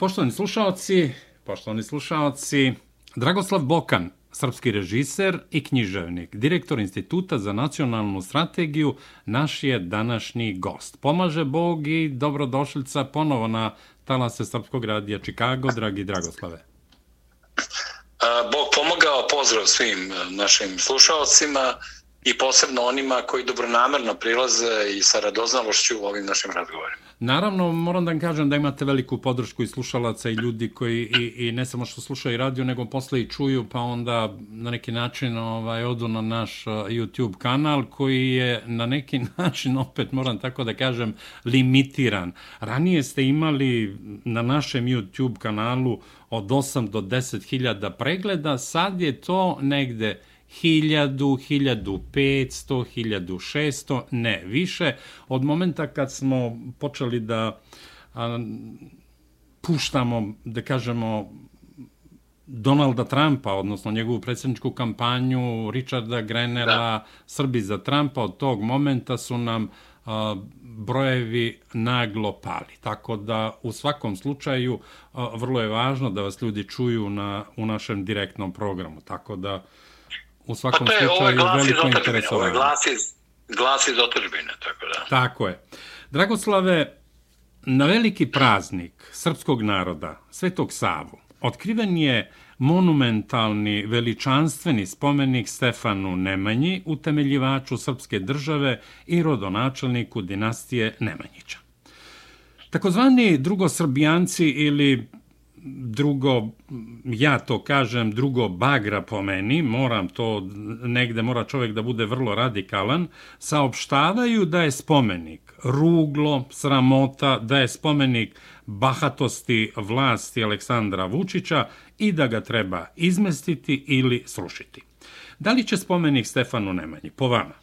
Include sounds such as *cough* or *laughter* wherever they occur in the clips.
Poštovani slušalci, poštovani slušalci, Dragoslav Bokan, srpski režiser i književnik, direktor Instituta za nacionalnu strategiju, naš je današnji gost. Pomaže Bog i dobrodošlica ponovo na talase Srpskog radija Čikago, dragi Dragoslave. Bog pomogao, pozdrav svim e, našim slušalcima i posebno onima koji dobronamerno prilaze i sa radoznalošću u ovim našim razgovorima. Naravno, moram da vam kažem da imate veliku podršku i slušalaca i ljudi koji i, i ne samo što slušaju radio, nego posle i čuju, pa onda na neki način ovaj, odu na naš uh, YouTube kanal koji je na neki *laughs* način, opet moram tako da kažem, limitiran. Ranije ste imali na našem YouTube kanalu od 8 do 10 hiljada pregleda, sad je to negde hiljadu, hiljadu petsto, hiljadu šesto, ne više. Od momenta kad smo počeli da a, puštamo, da kažemo, Donalda Trumpa, odnosno njegovu predsjedničku kampanju, Richarda Grenela, da. Srbi za Trumpa, od tog momenta su nam a, brojevi naglo pali. Tako da u svakom slučaju a, vrlo je važno da vas ljudi čuju na, u našem direktnom programu. Tako da u svakom pa to je, slučaju ovo veliko interesovanje. Ovo je glas iz, glas iz otrđbine, tako da. Tako je. Dragoslave, na veliki praznik srpskog naroda, Svetog Savu, otkriven je monumentalni veličanstveni spomenik Stefanu Nemanji, utemeljivaču srpske države i rodonačelniku dinastije Nemanjića. Takozvani drugosrbijanci ili drugo, ja to kažem, drugo bagra po meni, moram to, negde mora čovjek da bude vrlo radikalan, saopštavaju da je spomenik ruglo, sramota, da je spomenik bahatosti vlasti Aleksandra Vučića i da ga treba izmestiti ili srušiti. Da li će spomenik Stefanu Nemanji, po vama,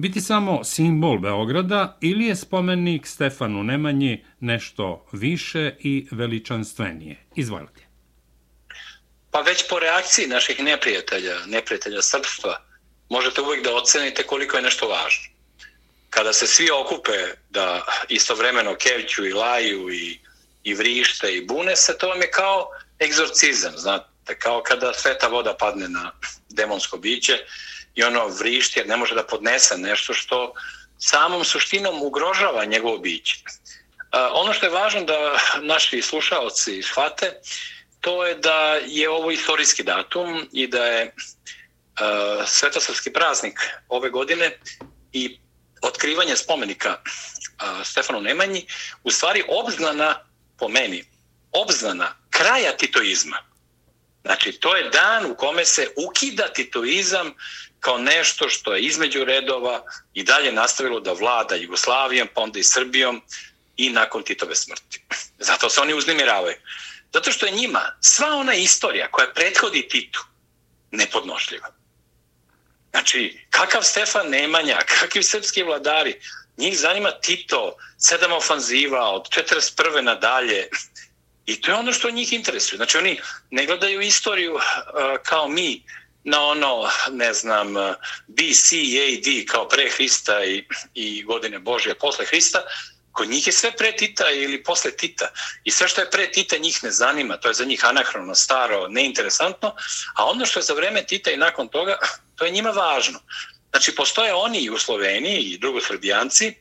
biti samo simbol Beograda ili je spomenik Stefanu Nemanji nešto više i veličanstvenije? Izvolite. Pa već po reakciji naših neprijatelja, neprijatelja srpstva, možete uvijek da ocenite koliko je nešto važno. Kada se svi okupe da istovremeno kevću i laju i, i vrište i bune se, to vam je kao egzorcizam, znate, kao kada sveta voda padne na demonsko biće, i ono vrišti jer ne može da podnese nešto što samom suštinom ugrožava njegovo biće. E, ono što je važno da naši slušalci shvate, to je da je ovo istorijski datum i da je e, svetosavski praznik ove godine i otkrivanje spomenika e, Stefanu Nemanji u stvari obznana po meni, obznana kraja titoizma. Znači, to je dan u kome se ukida titoizam kao nešto što je između redova i dalje nastavilo da vlada Jugoslavijom, pa onda i Srbijom i nakon Titove smrti. Zato se oni uznimiravaju. Zato što je njima sva ona istorija koja prethodi Titu nepodnošljiva. Znači, kakav Stefan Nemanja, kakvi srpski vladari, njih zanima Tito, sedam ofanziva od 41. nadalje. I to je ono što njih interesuje. Znači, oni ne gledaju istoriju uh, kao mi, na ono, ne znam, BC, AD kao pre Hrista i, i godine Božje posle Hrista, kod njih je sve pre Tita ili posle Tita. I sve što je pre Tita njih ne zanima, to je za njih anahrono, staro, neinteresantno, a ono što je za vreme Tita i nakon toga, *clears throat* to je njima važno. Znači, postoje oni i u Sloveniji i drugosrbijanci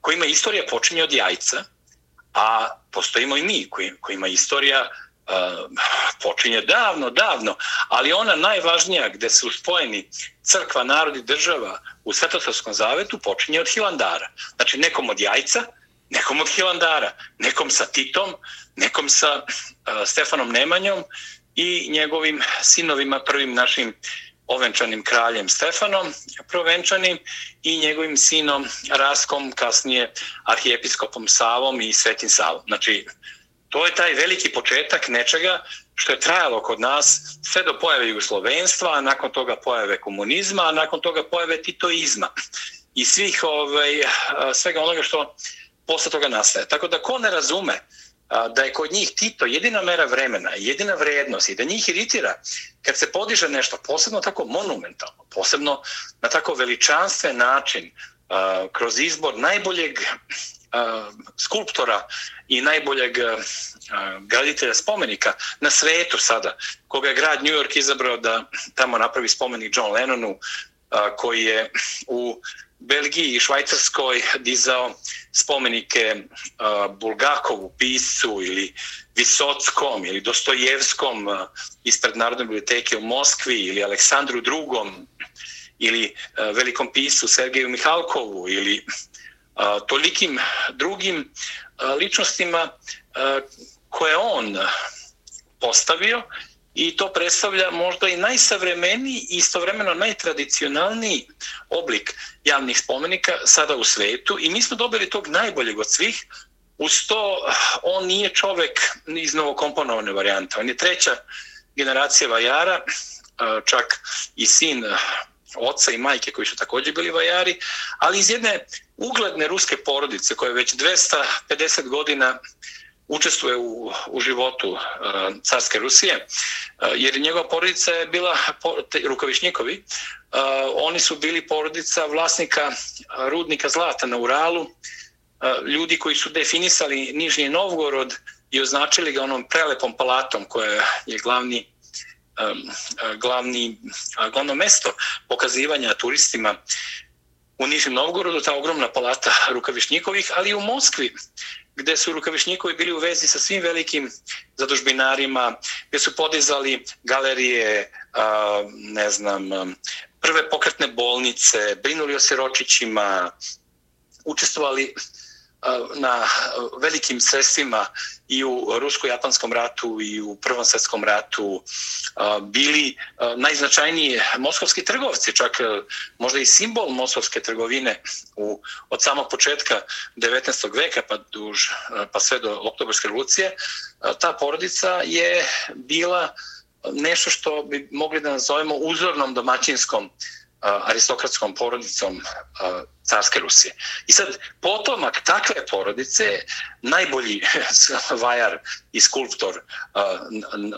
kojima istorija počinje od jajca, a postojimo i mi koji, kojima istorija Ehm, počinje davno, davno, ali ona najvažnija gde su spojeni crkva, narod i država u Svetosavskom zavetu počinje od Hilandara. Znači nekom od jajca, nekom od Hilandara, nekom sa Titom, nekom sa uh, Stefanom Nemanjom i njegovim sinovima, prvim našim ovenčanim kraljem Stefanom, provenčanim i njegovim sinom Raskom, kasnije arhijepiskopom Savom i Svetim Savom. Znači, to je taj veliki početak nečega što je trajalo kod nas sve do pojave jugoslovenstva, a nakon toga pojave komunizma, a nakon toga pojave titoizma i svih ovaj, eh, svega onoga što posle toga nastaje. Tako da ko ne razume eh, da je kod njih Tito jedina mera vremena, jedina vrednost i da njih iritira kad se podiže nešto posebno tako monumentalno, posebno na tako veličanstven način eh, kroz izbor najboljeg Um, skulptora i najboljeg um, graditelja spomenika na svetu sada, koga je grad New York izabrao da tamo napravi spomenik John Lennonu, uh, koji je u Belgiji i Švajcarskoj dizao spomenike uh, Bulgakovu piscu ili Visockom ili Dostojevskom uh, ispred Narodne biblioteke u Moskvi ili Aleksandru II. ili velikom piscu Sergeju Mihalkovu ili a, tolikim drugim ličnostima koje on postavio i to predstavlja možda i najsavremeniji i istovremeno najtradicionalniji oblik javnih spomenika sada u svetu i mi smo dobili tog najboljeg od svih. Uz to on nije čovek iz novokomponovane varijante, on je treća generacija vajara, čak i sin oca i majke koji su također bili vajari, ali iz jedne ugledne ruske porodice koja je već 250 godina učestvuje u, u životu uh, carske Rusije, uh, jer njegova porodica je bila te, Rukavišnjikovi. Uh, e, oni su bili porodica vlasnika rudnika zlata na Uralu, uh, ljudi koji su definisali Nižnji Novgorod i označili ga onom prelepom palatom koja je glavni glavni, glavno mesto pokazivanja turistima u Nižnim Novgorodu, ta ogromna palata Rukavišnjikovih, ali i u Moskvi, gde su Rukavišnjikovi bili u vezi sa svim velikim zadužbinarima, gde su podizali galerije, ne znam, prve pokretne bolnice, brinuli o siročićima, učestvovali E, na e, velikim sredstvima i u Rusko-Japanskom ratu i u Prvom svjetskom ratu e, bili najznačajniji moskovski trgovci, čak možda i simbol moskovske trgovine u, od samog početka 19. veka pa, duž, pa sve do oktobarske revolucije, ta porodica je bila nešto što bi mogli da nazovemo uzornom domaćinskom aristokratskom porodicom carske Rusije. I sad, potomak takve porodice, najbolji *laughs* vajar i skulptor uh,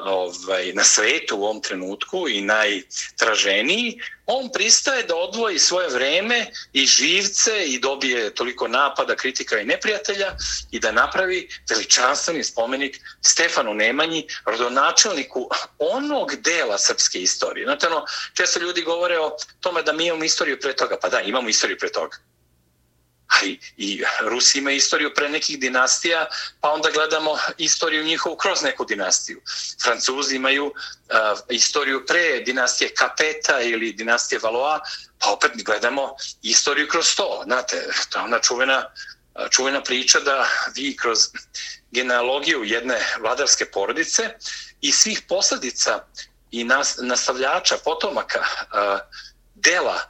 ovaj, na svetu u ovom trenutku i najtraženiji, on pristaje da odvoji svoje vreme i živce i dobije toliko napada, kritika i neprijatelja i da napravi veličanstveni spomenik Stefanu Nemanji, rodonačelniku onog dela srpske istorije. Znate, ono, često ljudi govore o tome da mi imamo istoriju pre toga. Pa da, imamo istoriju pre toga a i Rusi imaju istoriju pre nekih dinastija, pa onda gledamo istoriju njihovu kroz neku dinastiju. Francuzi imaju uh, istoriju pre dinastije Kapeta ili dinastije Valois, pa opet gledamo istoriju kroz to. Znate, to je ona čuvena, čuvena priča da vi kroz genealogiju jedne vladarske porodice i svih posledica i nas, nastavljača, potomaka, uh, dela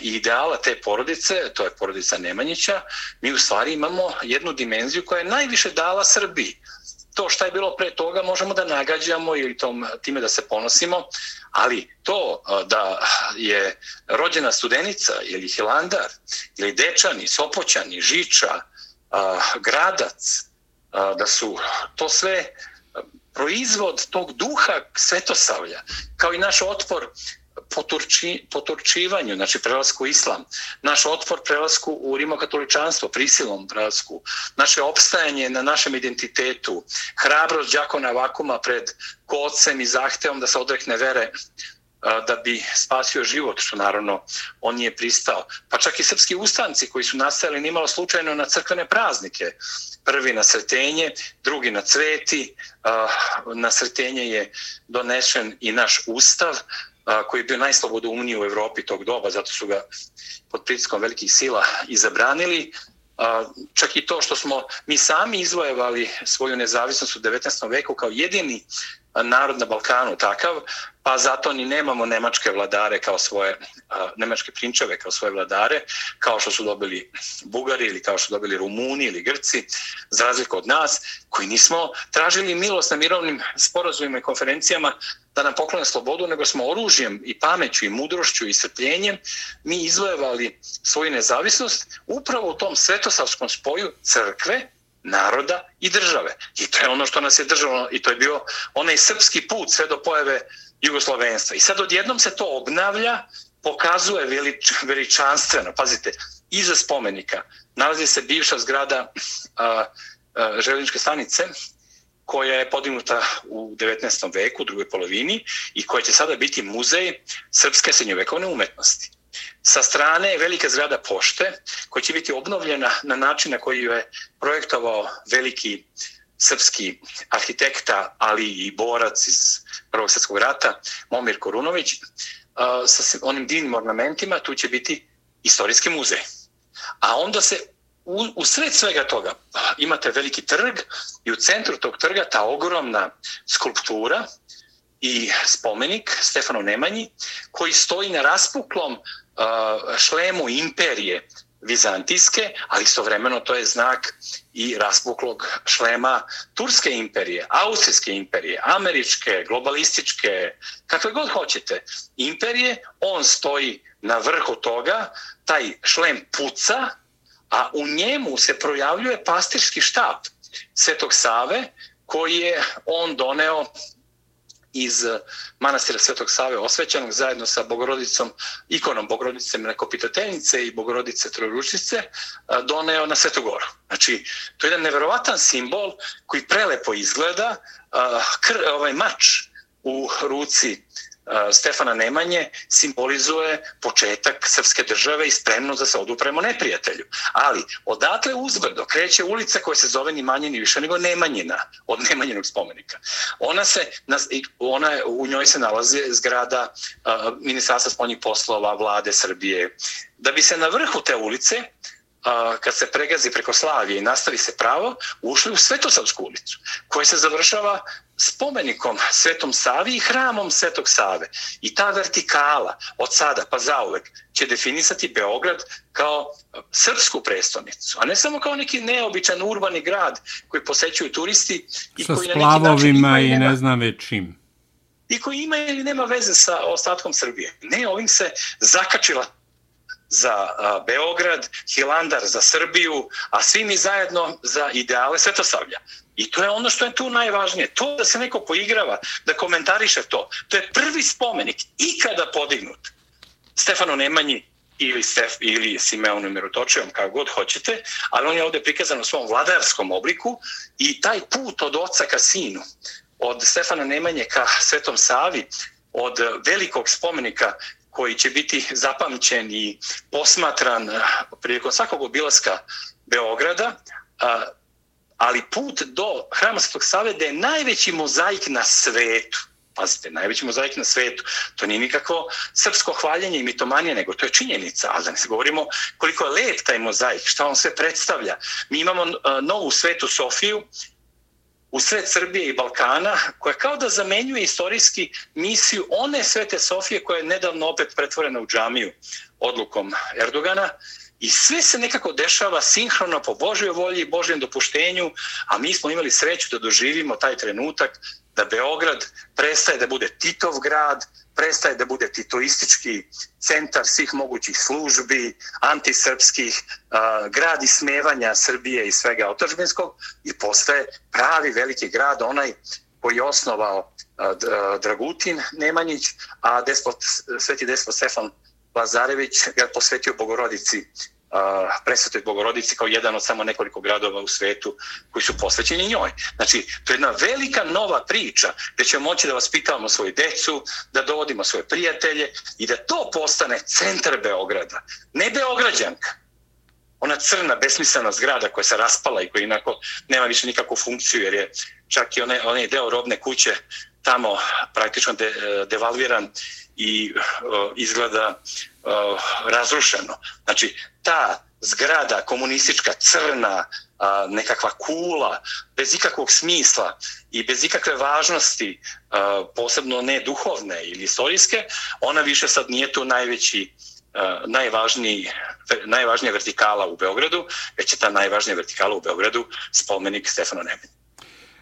i ideala te porodice, to je porodica Nemanjića, mi u stvari imamo jednu dimenziju koja je najviše dala Srbiji. To šta je bilo pre toga možemo da nagađamo ili tom, time da se ponosimo, ali to da je rođena studenica ili Hilandar ili Dečani, Sopoćani, Žiča, Gradac, da su to sve proizvod tog duha svetosavlja, kao i naš otpor poturči, poturčivanju, znači prelasku u islam, naš otpor prelasku u rimokatoličanstvo, prisilom prelasku, naše opstajanje na našem identitetu, hrabrost džakona vakuma pred kocem i zahtevom da se odrekne vere da bi spasio život, što naravno on nije pristao. Pa čak i srpski ustanci koji su nastajali nimalo slučajno na crkvene praznike. Prvi na sretenje, drugi na cveti. Na sretenje je donešen i naš ustav, koji je bio najslobodoumniji u Evropi tog doba, zato su ga pod pritiskom velikih sila izabranili. Čak i to što smo mi sami izvojevali svoju nezavisnost u 19. veku kao jedini narod na Balkanu takav, pa zato ni nemamo nemačke vladare kao svoje, nemačke prinčeve kao svoje vladare, kao što su dobili Bugari ili kao što su dobili Rumuni ili Grci, za razliku od nas, koji nismo tražili milost na mirovnim sporazumima i konferencijama da nam poklone slobodu, nego smo oružjem i pameću i mudrošću i srpljenjem mi izvojevali svoju nezavisnost upravo u tom svetosavskom spoju crkve, naroda i države. I to je ono što nas je držalo i to je bio onaj srpski put sve do pojave jugoslovenstva. I sad odjednom se to obnavlja, pokazuje velič, veličanstveno. Pazite, iza spomenika nalazi se bivša zgrada a, a, željezničke stanice koja je podignuta u 19. veku, u drugoj polovini i koja će sada biti muzej srpske srednjovekovne umetnosti. Sa strane je velika zgrada pošte koja će biti obnovljena na način na koji je projektovao veliki srpski arhitekta, ali i borac iz Prvog svjetskog rata, Momir Korunović, uh, sa onim divnim ornamentima, tu će biti istorijski muzej. A onda se u, u sred svega toga imate veliki trg i u centru tog trga ta ogromna skulptura i spomenik Stefano Nemanji koji stoji na raspuklom uh, šlemu imperije Vizantijske, ali istovremeno to je znak i raspuklog šlema Turske imperije, Austrijske imperije, Američke, globalističke, kakve god hoćete imperije, on stoji na vrhu toga, taj šlem puca, a u njemu se projavljuje pastirski štab Svetog Save, koji je on doneo iz eh, manastira Svetog Save osvećanog zajedno sa Bogorodicom, ikonom Bogorodice Mlekopitateljice i Bogorodice Trojuručice, eh, doneo na Svetogoru. Znači, to je jedan neverovatan simbol koji prelepo izgleda, eh, kr, ovaj mač u ruci Stefana Nemanje simbolizuje početak srpske države i spremnost da se odupremo neprijatelju. Ali odatle uzbrdo kreće ulica koja se zove ni manje ni više nego Nemanjina od Nemanjinog spomenika. Ona se, ona, u njoj se nalazi zgrada uh, Ministarstva spoljnih poslova vlade Srbije. Da bi se na vrhu te ulice kad se pregazi preko Slavije i nastavi se pravo, ušli u Svetosavsku ulicu, koja se završava spomenikom Svetom Savi i hramom Svetog Save. I ta vertikala od sada pa zauvek će definisati Beograd kao srpsku prestonicu, a ne samo kao neki neobičan urbani grad koji posećuju turisti i sa koji na neki način ima i ne znam već čim. I koji ima ili nema veze sa ostatkom Srbije. Ne, ovim se zakačila za a, Beograd, Hilandar za Srbiju, a svi mi zajedno za ideale Svetosavlja. I to je ono što je tu najvažnije. To da se neko poigrava, da komentariše to. To je prvi spomenik ikada podignut. Stefano Nemanji ili, Stef, ili Simeonu Mirotočevom, kako god hoćete, ali on je ovdje prikazan u svom vladarskom obliku i taj put od oca ka sinu, od Stefana Nemanje ka Svetom Savi, od velikog spomenika koji će biti zapamćen i posmatran eh, prilikom svakog obilaska Beograda, eh, ali put do Hrama Svetog Save da je najveći mozaik na svetu. Pazite, najveći mozaik na svetu. To nije nikako srpsko hvaljenje i mitomanije, nego to je činjenica. Ali da ne se govorimo koliko je lep taj mozaik, šta on sve predstavlja. Mi imamo eh, novu svetu Sofiju, u sred Srbije i Balkana, koja kao da zamenjuje istorijski misiju one svete Sofije koja je nedavno opet pretvorena u džamiju odlukom Erdogana. I sve se nekako dešava sinhrono po Božoj volji i Božjem dopuštenju, a mi smo imali sreću da doživimo taj trenutak da Beograd prestaje da bude Titov grad, prestaje da bude titoistički centar svih mogućih službi, antisrpskih, uh, grad ismevanja Srbije i svega otačbinskog i postaje pravi veliki grad, onaj koji je osnovao uh, Dragutin Nemanjić, a despot, sveti despot Stefan Lazarević ga posvetio Bogorodici presvetoj Bogorodici kao jedan od samo nekoliko gradova u svetu koji su posvećeni njoj. Znači, to je jedna velika nova priča gdje ćemo moći da vaspitavamo svoju decu, da dovodimo svoje prijatelje i da to postane centar Beograda. Ne Beograđanka, ona crna, besmislena zgrada koja se raspala i koja inako nema više nikakvu funkciju jer je čak i onaj, onaj deo robne kuće tamo praktično de, e, devalviran i uh, izgleda uh, razrušeno. Znači, ta zgrada komunistička, crna, uh, nekakva kula, bez ikakvog smisla i bez ikakve važnosti, uh, posebno ne duhovne ili istorijske, ona više sad nije tu najveći Uh, najvažniji, najvažnija vertikala u Beogradu, već je ta najvažnija vertikala u Beogradu spomenik Stefano Nemanj.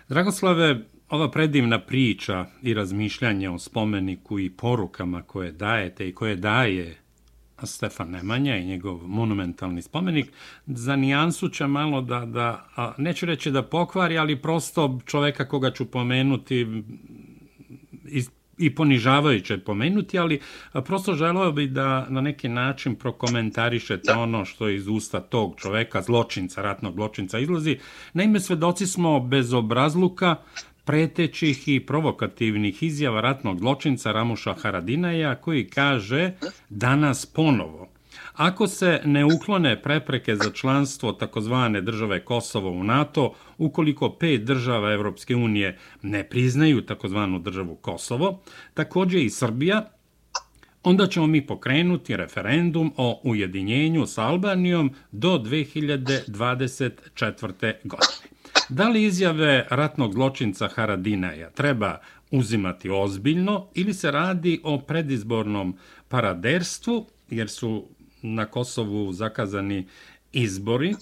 Dragoslave, ova predivna priča i razmišljanje o spomeniku i porukama koje dajete i koje daje Stefan Nemanja i njegov monumentalni spomenik, za nijansu će malo da, da a, neću reći da pokvari, ali prosto čoveka koga ću pomenuti iz i ponižavajuće pomenuti, ali prosto želeo bi da na neki način prokomentarišete da. ono što iz usta tog čoveka, zločinca, ratnog zločinca izlazi. Naime, svedoci smo bez obrazluka pretećih i provokativnih izjava ratnog zločinca Ramuša Haradinaja koji kaže danas ponovo Ako se ne uklone prepreke za članstvo takozvane države Kosovo u NATO, ukoliko pet država Evropske unije ne priznaju takozvanu državu Kosovo, također i Srbija, onda ćemo mi pokrenuti referendum o ujedinjenju sa Albanijom do 2024. godine. Da li izjave ratnog zločinca Haradinaja treba uzimati ozbiljno ili se radi o predizbornom paraderstvu, jer su na Kosovu zakazani izbori.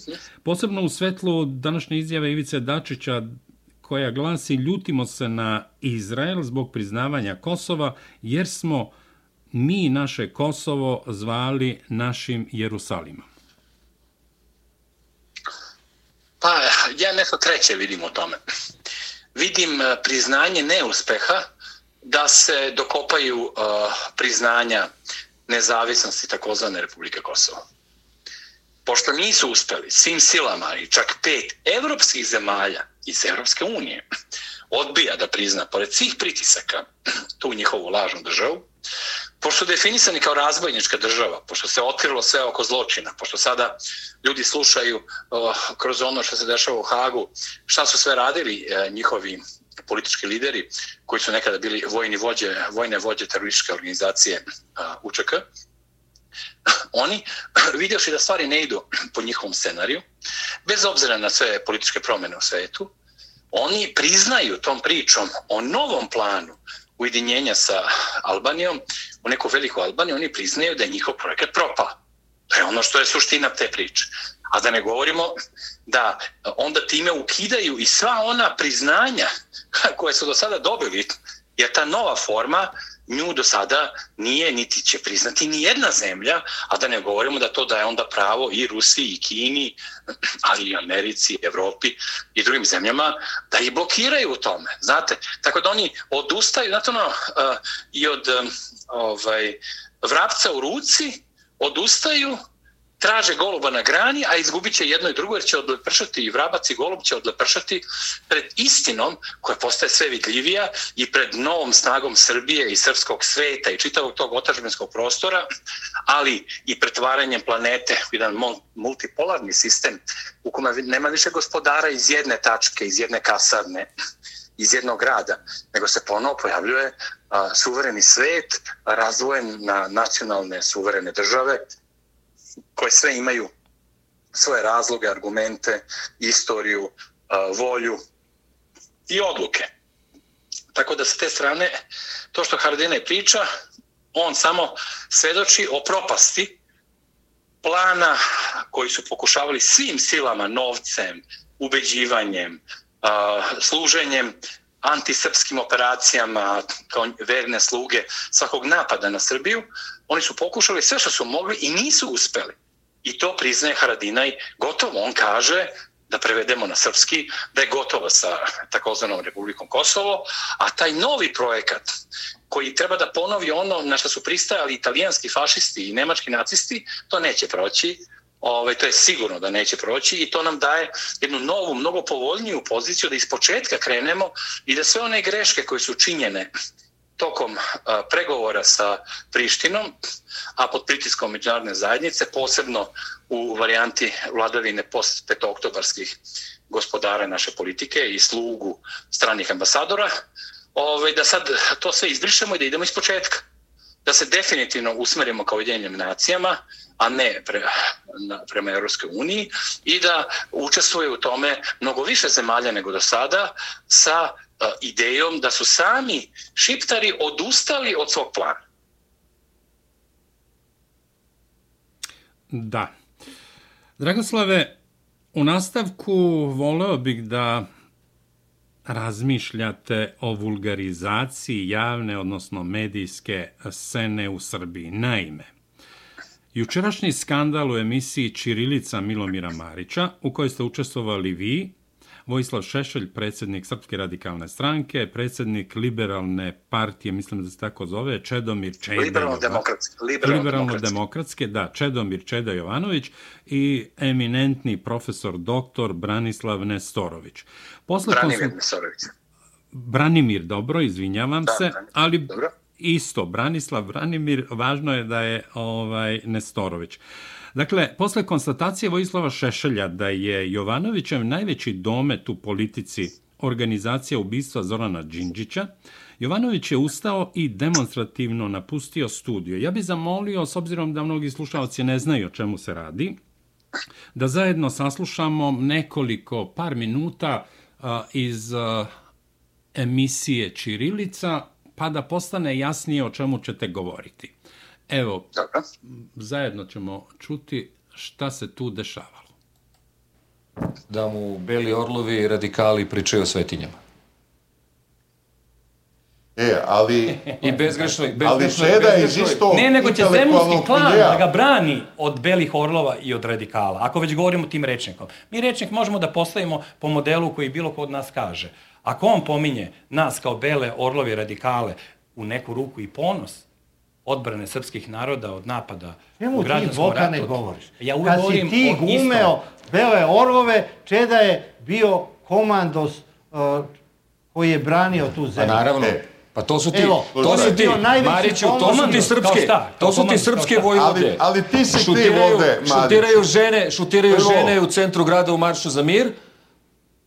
Posebno u svetlu današnje izjave Ivice Dačića koja glasi ljutimo se na Izrael zbog priznavanja Kosova jer smo mi naše Kosovo zvali našim Jerusalimom. Pa ja nešto treće vidim o tome. Vidim eh, priznanje neuspeha da se dokopaju uh, priznanja nezavisnosti takozvane Republike Kosovo. Pošto nisu uspeli svim silama i čak pet evropskih zemalja iz Evropske unije odbija da prizna, pored svih pritisaka, tu njihovu lažnu državu, pošto definisani kao razbojnička država, pošto se otkrilo sve oko zločina, pošto sada ljudi slušaju uh, kroz ono što se dešava u Hagu, šta su sve radili uh, njihovi politički lideri koji su nekada bili vojni vođe, vojne vođe terorističke organizacije uh, UČK, oni, *clears throat* vidjevši da stvari ne idu po njihovom scenariju, bez obzira na sve političke promjene u svetu, oni priznaju tom pričom o novom planu ujedinjenja sa Albanijom, u neku veliku Albaniju, oni priznaju da je njihov projekat propao. To je ono što je suština te priče. A da ne govorimo da onda time ukidaju i sva ona priznanja *laughs* koje su do sada dobili, jer ta nova forma nju do sada nije niti će priznati ni jedna zemlja, a da ne govorimo da to da je onda pravo i Rusiji i Kini, *clears throat* ali i Americi, Evropi i drugim zemljama, da ih blokiraju u tome. Znate, tako da oni odustaju, znate ono, uh, i od um, ovaj, vrapca u ruci, odustaju traže goluba na grani, a izgubit će jedno i drugo, jer će odlepršati i vrabac i golub će odlepršati pred istinom koja postaje sve vidljivija i pred novom snagom Srbije i srpskog sveta i čitavog tog otažbenskog prostora, ali i pretvaranjem planete u jedan multipolarni sistem u kome nema više gospodara iz jedne tačke, iz jedne kasarne, iz jednog grada, nego se ponovo pojavljuje a, suvereni svet razvojen na nacionalne suverene države, koje sve imaju svoje razloge, argumente, istoriju, volju i odluke. Tako da sa te strane, to što Hardine priča, on samo svedoči o propasti plana koji su pokušavali svim silama, novcem, ubeđivanjem, služenjem antisrpskim operacijama kao verne sluge svakog napada na Srbiju, oni su pokušali sve što su mogli i nisu uspeli. I to priznaje Haradinaj gotovo. On kaže da prevedemo na srpski, da je gotovo sa takozvanom Republikom Kosovo, a taj novi projekat koji treba da ponovi ono na što su pristajali italijanski fašisti i nemački nacisti, to neće proći. Ove, to je sigurno da neće proći i to nam daje jednu novu, mnogo povoljniju poziciju da iz početka krenemo i da sve one greške koje su činjene tokom pregovora sa Prištinom, a pod pritiskom međunarodne zajednice, posebno u varijanti vladavine post petooktobarskih gospodara naše politike i slugu stranih ambasadora, ovaj, da sad to sve izbrišemo i da idemo iz početka. Da se definitivno usmerimo kao ujedinjenim nacijama, a ne pre, na, prema Europskoj uniji i da učestvuje u tome mnogo više zemalja nego do sada sa E, idejom da su sami šiptari odustali od svog plana. Da. Dragoslave, u nastavku voleo bih da razmišljate o vulgarizaciji javne, odnosno medijske scene u Srbiji. Naime, jučerašnji skandal u emisiji Čirilica Milomira Marića, u kojoj ste učestvovali vi, Vojislav Šešelj, predsjednik Srpske radikalne stranke, predsjednik liberalne partije, mislim da se tako zove, Čedomir Čeda. Liberalno-demokratske. Liberalno-demokratske, da, Čedomir Čeda Jovanović i eminentni profesor doktor Branislav Nestorović. Posle Branimir konsul... Nestorović. Branimir, dobro, izvinjavam da, se, ali dobro. isto, Branislav Branimir, važno je da je ovaj Nestorović. Dakle, posle konstatacije Vojislava Šešelja da je Jovanovićev najveći domet u politici organizacija ubistva Zorana Đinđića, Jovanović je ustao i demonstrativno napustio studio. Ja bih zamolio, s obzirom da mnogi slušalci ne znaju o čemu se radi, da zajedno saslušamo nekoliko par minuta iz emisije Čirilica, pa da postane jasnije o čemu ćete govoriti. Evo, Dobro. zajedno ćemo čuti šta se tu dešavalo. Da mu Beli Orlovi i radikali pričaju o svetinjama. E, ali... *laughs* I bezgrešno... bezgrešno ali Šeda je isto... Ne, nego će Zemunski klan da ga brani od Belih Orlova i od radikala. Ako već govorimo tim rečnikom. Mi rečnik možemo da postavimo po modelu koji bilo ko od nas kaže. Ako on pominje nas kao Bele Orlovi radikale u neku ruku i ponos, odbrane srpskih naroda od napada Njemu u građanskom ratu. ne govoriš. Ja uvijek Kad si ti gumeo Bele Orlove, Čeda je bio komandos uh, koji je branio tu zemlju. Pa naravno. E. Pa to su ti, Evo, to su ti, Mariću, to su ti srpske, to su ti srpske vojvode. Ali, ali ti si šutiraju, ti ovde, Mariću. Šutiraju žene, šutiraju Prvo. žene u centru grada u Maršu za mir.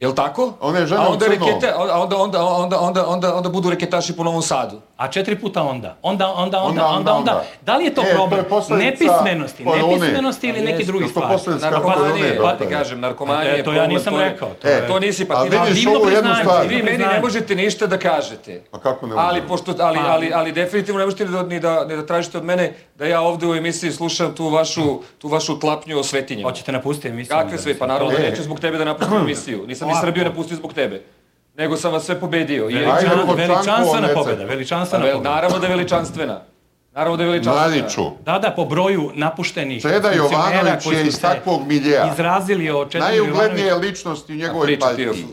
Jel tako? One žene a onda, rekete, onda, onda, onda, onda, onda, onda, onda budu reketaši po Novom Sadu. A četiri puta onda. Onda, onda, onda, onda, onda. Da li je to e, problem? To je nepismenosti, nepismenosti ili neki drugi stvari? Narkomanije, pa ti kažem, narkomanije. E, to ja nisam rekao. To, e, to nisi, pa ti vidiš ovu jednu stvar. Vi meni ne možete ništa da kažete. Pa kako ne možete? Ali, pošto, ali, pa- ali, ali definitivno ne možete ni da, ni, da, ni da tražite od mene da ja ovde u emisiji slušam tu vašu, tu vašu tlapnju o svetinjama. Hoćete napustiti emisiju? Kakve sve? Pa naravno da neću zbog tebe da napustim emisiju. Nisam ni Srbiju napustio zbog tebe nego sam vas sve pobedio. Veličan, veličanstvena pobjeda, veličanstvena vel, pobjeda. Naravno da je veličanstvena. Naravno da je veličanstvena. Mladiću. Da, da, po broju napuštenih Čeda Jovanović je iz takvog miljeja. Izrazili o Čeda Najuglednije ličnosti u njegovoj partiji.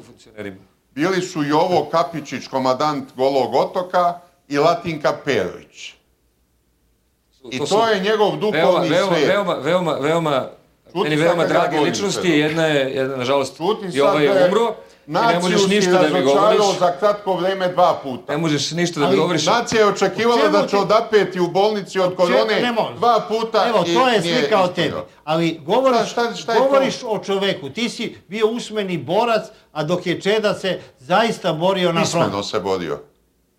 Bili su Jovo Kapičić, komadant Golog otoka i Latinka Perović. I to, to je njegov duhovni veoma, svet. Veoma, veoma, veoma, meni veoma drage ličnosti. Jedna je, jedna, nažalost, i ovaj je umro. Naciju si ništa da mi govoriš. za kratko vreme dva puta. Ne možeš ništa da mi govoriš. Nacija je očekivala da će odapeti u bolnici od korone dva puta. Evo, to je slika od tebe. Ali govoriš, šta, šta govoriš o čoveku. Ti si bio usmeni borac, a dok je Čeda se zaista borio na front. Pismeno se borio.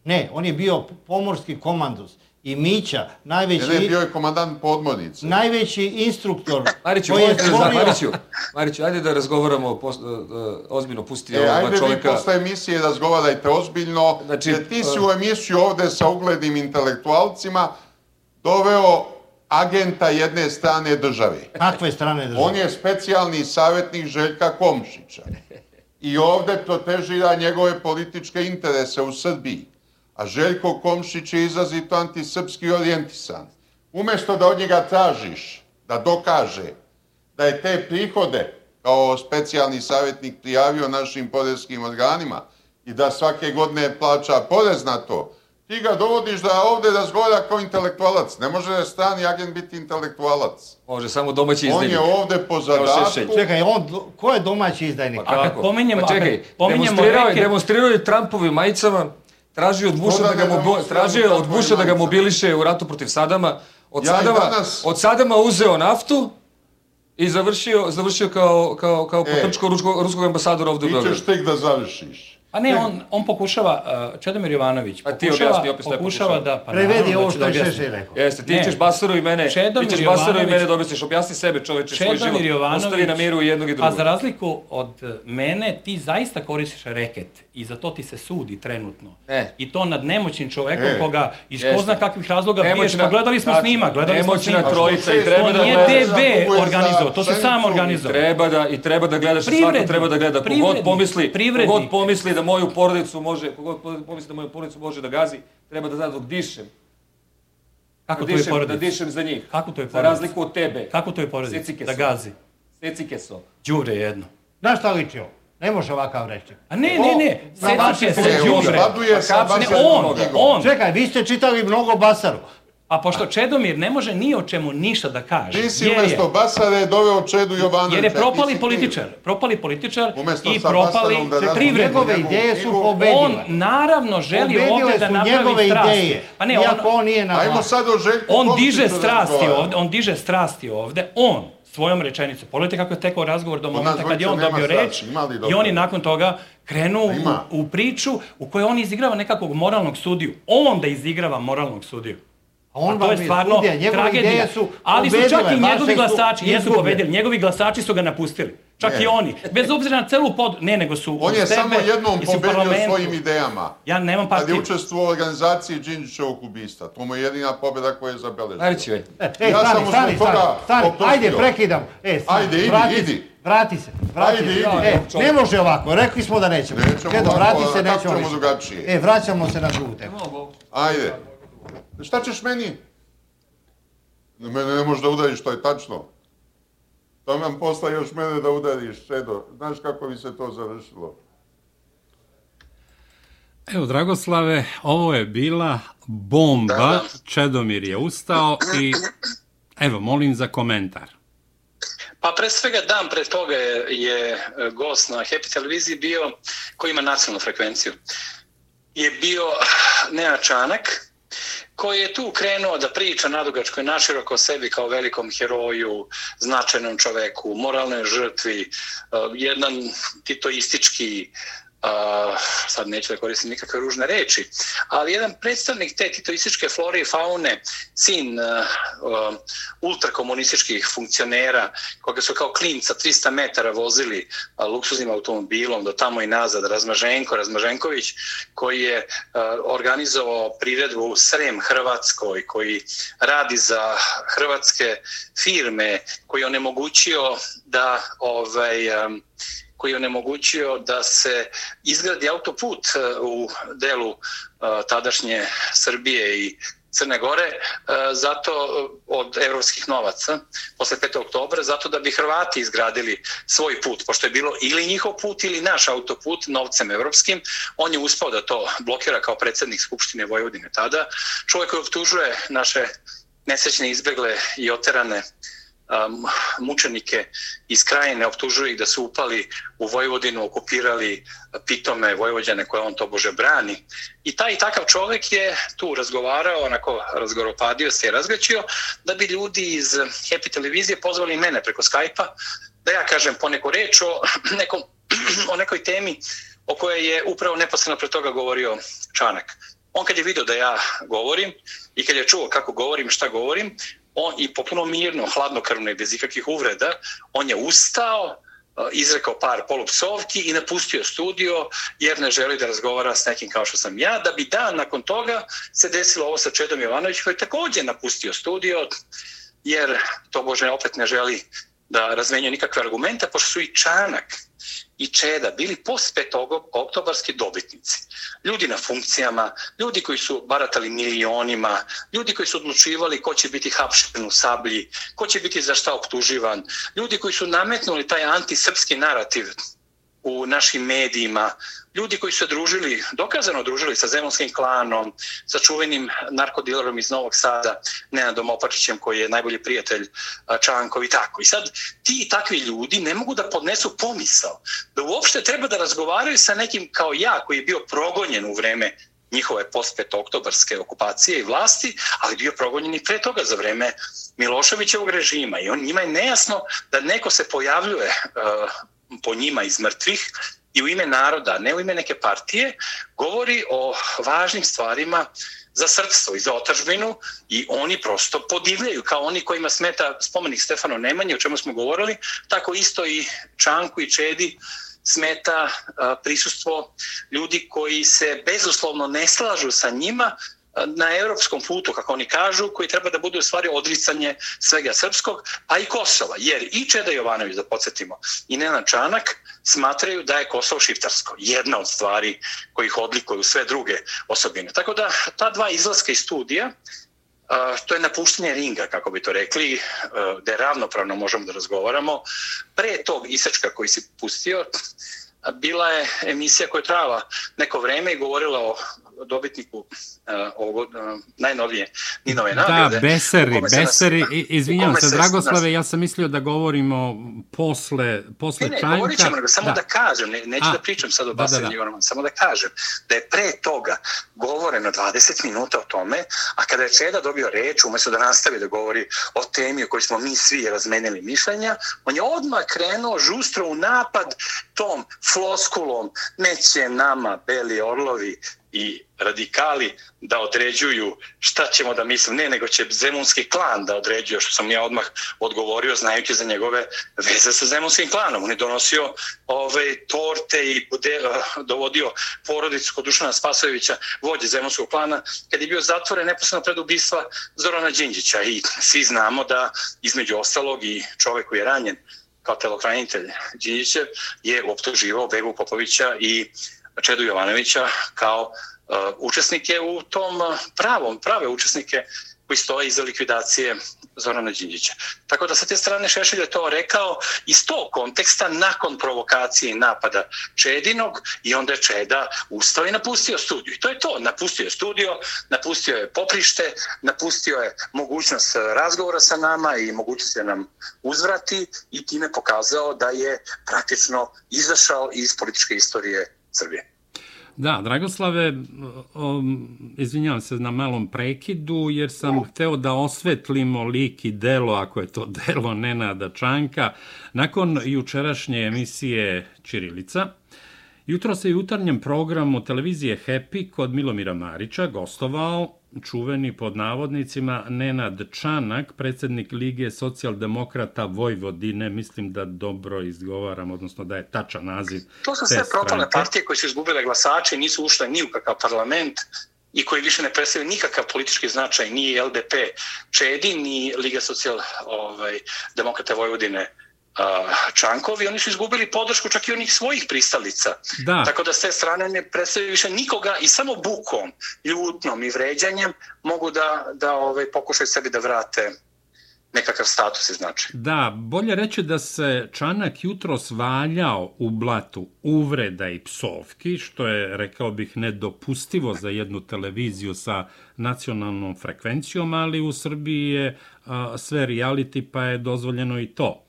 Ne, on je bio pomorski komandus i Mića, najveći... Ne, bio je komandant podmornice. Najveći instruktor *laughs* Mariću, koji je stvorio... Mariću, Mariću, ajde da razgovaramo pos, uh, ozbiljno, pusti e, ovoga ajde čovjeka. Ajde vi posle emisije razgovarajte ozbiljno, znači, jer ti si u emisiju ovde sa uglednim intelektualcima doveo agenta jedne strane države. Kakve strane države? On je specijalni savjetnik Željka Komšića. I ovde protežira njegove političke interese u Srbiji a Željko Komšić je izrazito antisrpski orijentisan. Umjesto da od njega tražiš da dokaže da je te prihode kao specijalni savjetnik prijavio našim porezskim organima i da svake godine plaća porez na to, ti ga dovodiš da ovdje razgovara kao intelektualac. Ne može da strani agent biti intelektualac. Može samo domaći izdajnik. On je ovdje po zadatku. Čekaj, on, ko je domaći izdajnik? Pa kako? A kad pominjemo, pa čekaj, demonstrirao, reke... demonstrirao je Trumpovi majicama, tražio od Busha da, ga tražio od Busha da ga mobiliše u ratu protiv Sadama. Od ja Sadama, danas... od Sadama uzeo naftu i završio, završio kao, kao, kao e, potrčko ruskog, ruskog ambasadora ovdje u Beogradu. Ti ćeš tek da završiš. A ne, on, on pokušava, uh, Čedomir Jovanović, pokušava, ti objasni, opet pokušava da... Pa Prevedi ovo što je Šešelj rekao. Jeste, ti ćeš Basaru i mene, Čedomir ti ćeš Basaru i mene da objasniš, objasni sebe čoveče svoj život, Jovanović, ostavi na miru jednog i drugog. Pa za razliku od mene, ti zaista koristiš reket i za to ti se sudi trenutno. E. I to nad nemoćnim čovekom e. koga iz ko zna kakvih razloga biješ, pa gledali smo snima, gledali smo snima. Nemoćna trojica i treba da. To nije DB organizovao, to se sam organizovao. Treba da, i treba da gledaš, svako treba da gleda, kogod pomisli, kogod pomisli da moju porodicu može, kogod pomisli da moju porodicu može da gazi, treba da zna dok dišem. Kako to je porodica? Da dišem za njih. Kako to je porodica? Za razliku od tebe. Kako to je porodica? Da gazi. Secike so. Đure jedno. Znaš šta liči ovo? Ne može ovakav reći. A ne, ne, ne, sećate se Đubre. Pa on, on. Čekaj, vi ste čitali mnogo Basaru. A pošto Čedomir ne može ni o čemu ništa da kaže. Ti si umjesto Basare doveo Čedu Jovanovića. Jer je propali političar. Propali političar i propali privrednik. Njegove ideje su pobedile. On naravno želi ovdje da napravi strasti. Pa ne, on, on nije na Ajmo sad o Željku On diže strasti ovdje, on diže strasti ovdje. On svojom rečenicom. Pogledajte kako je tekao razgovor do momenta kad je on dobio reč i oni nakon toga krenu u, u priču u kojoj on izigrava nekakvog moralnog sudiju. On da izigrava moralnog sudiju. A on to je stvarno tragedija. Su Ali su čak i njegovi glasači, jesu pobedili, njegovi glasači su ga napustili. Čak ne. i oni. Bez obzira na celu pod... Ne, nego su On je samo jednom pobedio svojim idejama. Ja nemam partiju. Kad je učestvovao u organizaciji Đinđićevog ubista. To mu je jedina pobjeda koja je zabeležila. Najveći već. E, e, ja stani, stani, stani, stani. Ajde, prekidam. E, stani, Ajde, idi, vrati idi. Se, vrati se, vrati Ajde, se. idi. E, ne može ovako, rekli smo da nećemo. Nećemo Kedo, ovako, vrati se, kako nećemo ćemo drugačije. E, vraćamo se na drugu temu. Ajde. Šta ćeš meni? Mene ne možeš da udariš, to je tačno. To nam posla još mene da udariš, Čedo. Znaš kako bi se to završilo? Evo, Dragoslave, ovo je bila bomba. Da, da. Čedomir je ustao i evo, molim za komentar. Pa pre svega dan pre toga je, je gost na Happy televiziji bio, koji ima nacionalnu frekvenciju, je bio *sighs* Nea Čanak, koji je tu krenuo da priča nadugačko i naširoko o sebi kao velikom heroju, značajnom čoveku, moralnoj žrtvi, eh, jedan titoistički uh, sad neću da koristim nikakve ružne reči, ali jedan predstavnik te titoističke flore i faune, sin uh, uh, ultrakomunističkih funkcionera, koga su kao klinca 300 metara vozili uh, luksuznim automobilom do tamo i nazad, Razmaženko, Razmaženković, koji je uh, organizovao priredbu Srem Hrvatskoj, koji radi za hrvatske firme, koji je onemogućio da ovaj, um, koji je onemogućio da se izgradi autoput e, u delu e, tadašnje Srbije i Crne Gore e, zato od evropskih novaca posle 5. oktobra zato da bi Hrvati izgradili svoj put pošto je bilo ili njihov put ili naš autoput novcem evropskim on je uspao da to blokira kao predsednik Skupštine Vojvodine tada čovjek koji optužuje naše nesrećne izbegle i oterane um, mučenike iz krajine, optužuju ih da su upali u Vojvodinu, okupirali pitome Vojvođane koje on to bože brani. I taj i takav čovjek je tu razgovarao, onako razgoropadio se i razgaćio, da bi ljudi iz Happy televizije pozvali mene preko Skype-a, da ja kažem po neku reč o, *clears throat* nekom, *clears throat* o nekoj temi o kojoj je upravo neposredno pre toga govorio Čanak. On kad je vidio da ja govorim i kad je čuo kako govorim, šta govorim, on i popuno mirno, hladnokrvno i bez ikakvih uvreda, on je ustao, eh, izrekao par polupsovki i napustio studio jer ne želi da razgovara s nekim kao što sam ja, da bi dan nakon toga se desilo ovo sa Čedom Jovanović koji je također napustio studio jer to Bože opet ne želi da razmenjuje nikakve argumente, pošto su i Čanak i Čeda bili post 5. oktobarski dobitnici. Ljudi na funkcijama, ljudi koji su baratali milionima, ljudi koji su odlučivali ko će biti hapšen u sablji, ko će biti za šta optuživan, ljudi koji su nametnuli taj antisrpski narativ u našim medijima, ljudi koji su družili, dokazano družili sa Zemunskim klanom, sa čuvenim narkodilerom iz Novog Sada, Nenadom Opačićem koji je najbolji prijatelj Čankov i tako. I sad ti takvi ljudi ne mogu da podnesu pomisao da uopšte treba da razgovaraju sa nekim kao ja koji je bio progonjen u vreme njihove post oktobarske okupacije i vlasti, ali bio progonjen i pre toga za vreme Miloševićevog režima. I on njima je nejasno da neko se pojavljuje uh, po njima iz mrtvih i u ime naroda, ne u ime neke partije, govori o važnim stvarima za srpstvo i za otažbinu i oni prosto podivljaju kao oni kojima smeta spomenik Stefano Nemanje, o čemu smo govorili, tako isto i Čanku i Čedi smeta prisustvo ljudi koji se bezuslovno ne slažu sa njima, na evropskom putu, kako oni kažu, koji treba da budu u stvari odricanje svega srpskog, a i Kosova. Jer i Čeda Jovanović, da podsjetimo, i Nena Čanak smatraju da je Kosovo šiptarsko. Jedna od stvari kojih odlikuju sve druge osobine. Tako da ta dva izlaska iz studija, to je napuštenje ringa, kako bi to rekli, da je ravnopravno možemo da razgovaramo. Pre tog isečka koji si pustio, bila je emisija koja je trajala neko vreme i govorila o dobitniku uh, ovog uh, najnovije Ninove nagrade. Da, Beseri, Beseri, nas, izvinjam se, Dragoslave, nas... ja sam mislio da govorimo posle, posle ne, ne. Govorit ćemo, nego samo da, da kažem, ne, neću A, da pričam sad o da, da, da. samo da kažem da je pre toga govoreno 20 minuta o tome, a kada je Čeda dobio reč, umjesto da nastavi da govori o temi o kojoj smo mi svi razmenili mišljenja, on je odmah krenuo žustro u napad tom floskulom neće nama beli orlovi i radikali da određuju šta ćemo da mislim, ne, nego će zemunski klan da određuje, što sam ja odmah odgovorio, znajući za njegove veze sa zemunskim klanom. On je donosio ove torte i bude, uh, eh, dovodio porodicu kod Dušana Spasojevića, vođe zemunskog klana, kad je bio zatvoren neposledno pred ubistva Zorana Đinđića. I svi znamo da između ostalog i čovek koji je ranjen kao telokranitelj Đinđićev je optuživao Begu Popovića i Čedu Jovanovića kao uh, učesnike u tom e, pravom, prave učesnike koji stoje iza likvidacije Zorana Đinđića. Tako da sa te strane Šešelj je to rekao iz tog konteksta nakon provokacije i napada Čedinog i onda je Čeda ustao i napustio studiju. I to je to. Napustio je studio, napustio je poprište, napustio je mogućnost razgovora sa nama i mogućnost je nam uzvrati i time pokazao da je praktično izašao iz političke istorije Srbije. Da, Dragoslave, um, izvinjavam se na malom prekidu, jer sam uh. hteo da osvetlimo lik i delo, ako je to *laughs* delo Nenada Čanka, nakon jučerašnje emisije Čirilica. Jutro se jutarnjem programu televizije Happy kod Milomira Marića gostovao čuveni pod navodnicima Nenad Čanak, predsjednik Lige socijaldemokrata Vojvodine, mislim da dobro izgovaram, odnosno da je tačan naziv To su sve propale partije koje su izgubile glasače i nisu ušle ni u kakav parlament i koji više ne predstavljaju nikakav politički značaj, ni LDP Čedi, ni Liga socijaldemokrata ovaj, Vojvodine Čankovi, oni su izgubili podršku čak i onih svojih pristalica. Da. Tako da s te strane ne predstavljaju više nikoga i samo bukom, ljutnom i vređanjem mogu da, da ovaj, pokušaju sebi da vrate nekakav status i značaj. Da, bolje reći da se Čanak jutro svaljao u blatu uvreda i psovki, što je, rekao bih, nedopustivo za jednu televiziju sa nacionalnom frekvencijom, ali u Srbiji je a, sve reality, pa je dozvoljeno i to.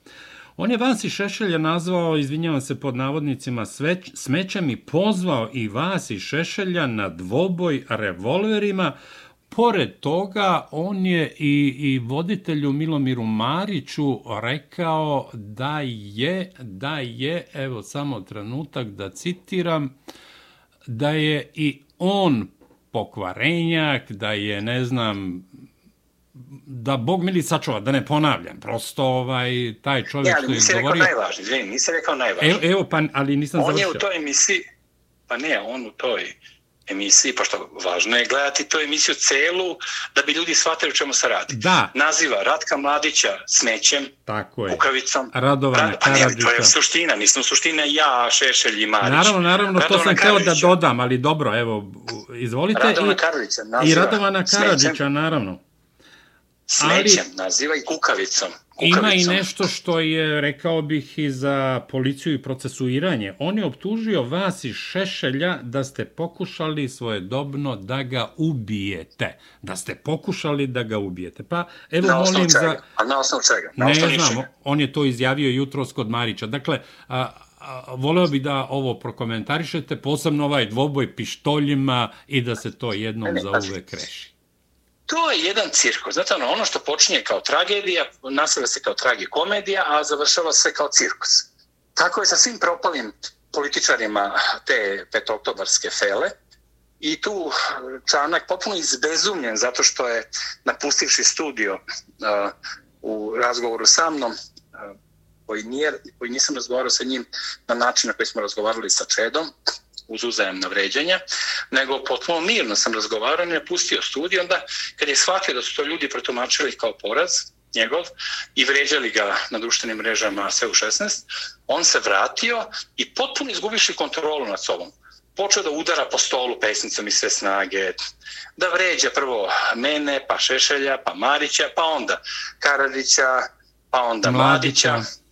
On je vas i Šešelja nazvao, izvinjavam se pod navodnicima, sveć, smećem i pozvao i vas i Šešelja na dvoboj revolverima. Pored toga, on je i, i voditelju Milomiru Mariću rekao da je, da je, evo samo trenutak da citiram, da je i on pokvarenjak, da je, ne znam, da Bog mili sačuva, da ne ponavljam, prosto ovaj, taj čovjek što je izgovorio... Ne, ali nisi rekao najvažniji, izvini, nisi rekao najvažniji. Evo, evo, pa, ali nisam on završio. On je u toj emisiji, pa ne, on u toj emisiji, pa što važno je gledati tu emisiju celu da bi ljudi shvatili o čemu se radi. Da. Naziva Ratka Mladića smećem, Tako je. kukavicom. Radovana Rad, Karadžića. Pa ne, to je suština, nisam suština ja, Šešelj i Marić. Naravno, naravno, Radovana to sam htio da dodam, ali dobro, evo, izvolite. Radovana I, Karadžića naziva. I Radovana Karadžića, naravno smećem ali, naziva i kukavicom. kukavicom. Ima i nešto što je, rekao bih, i za policiju i procesuiranje. On je optužio vas i Šešelja da ste pokušali svojedobno da ga ubijete. Da ste pokušali da ga ubijete. Pa, evo, na molim čega? za... A na osnovu čega? Na ne znam, on je to izjavio jutro kod Marića. Dakle, a, a, voleo bi da ovo prokomentarišete, posebno ovaj dvoboj pištoljima i da se to jednom ne, ne, za uvek reši to je jedan cirkus. Znate, ono, ono što počinje kao tragedija, nastavlja se kao tragikomedija, a završava se kao cirkus. Tako je sa svim propalim političarima te petoktobarske fele. I tu eh, Čanak potpuno izbezumljen zato što je napustivši studio uh, u razgovoru sa mnom, uh, koji, nije, koji nisam razgovarao sa njim na način na koji smo razgovarali sa Čedom, uz uzajemna vređanja, nego potpuno mirno sam razgovarao i napustio studij. Onda, kad je shvatio da su to ljudi protumačili kao poraz, njegov, i vređali ga na društvenim mrežama sve u 16, on se vratio i potpuno izgubiši kontrolu nad sobom. Počeo da udara po stolu pesnicom i sve snage, da vređa prvo mene, pa Šešelja, pa Marića, pa onda Karadića, pa onda Mladića. Mladića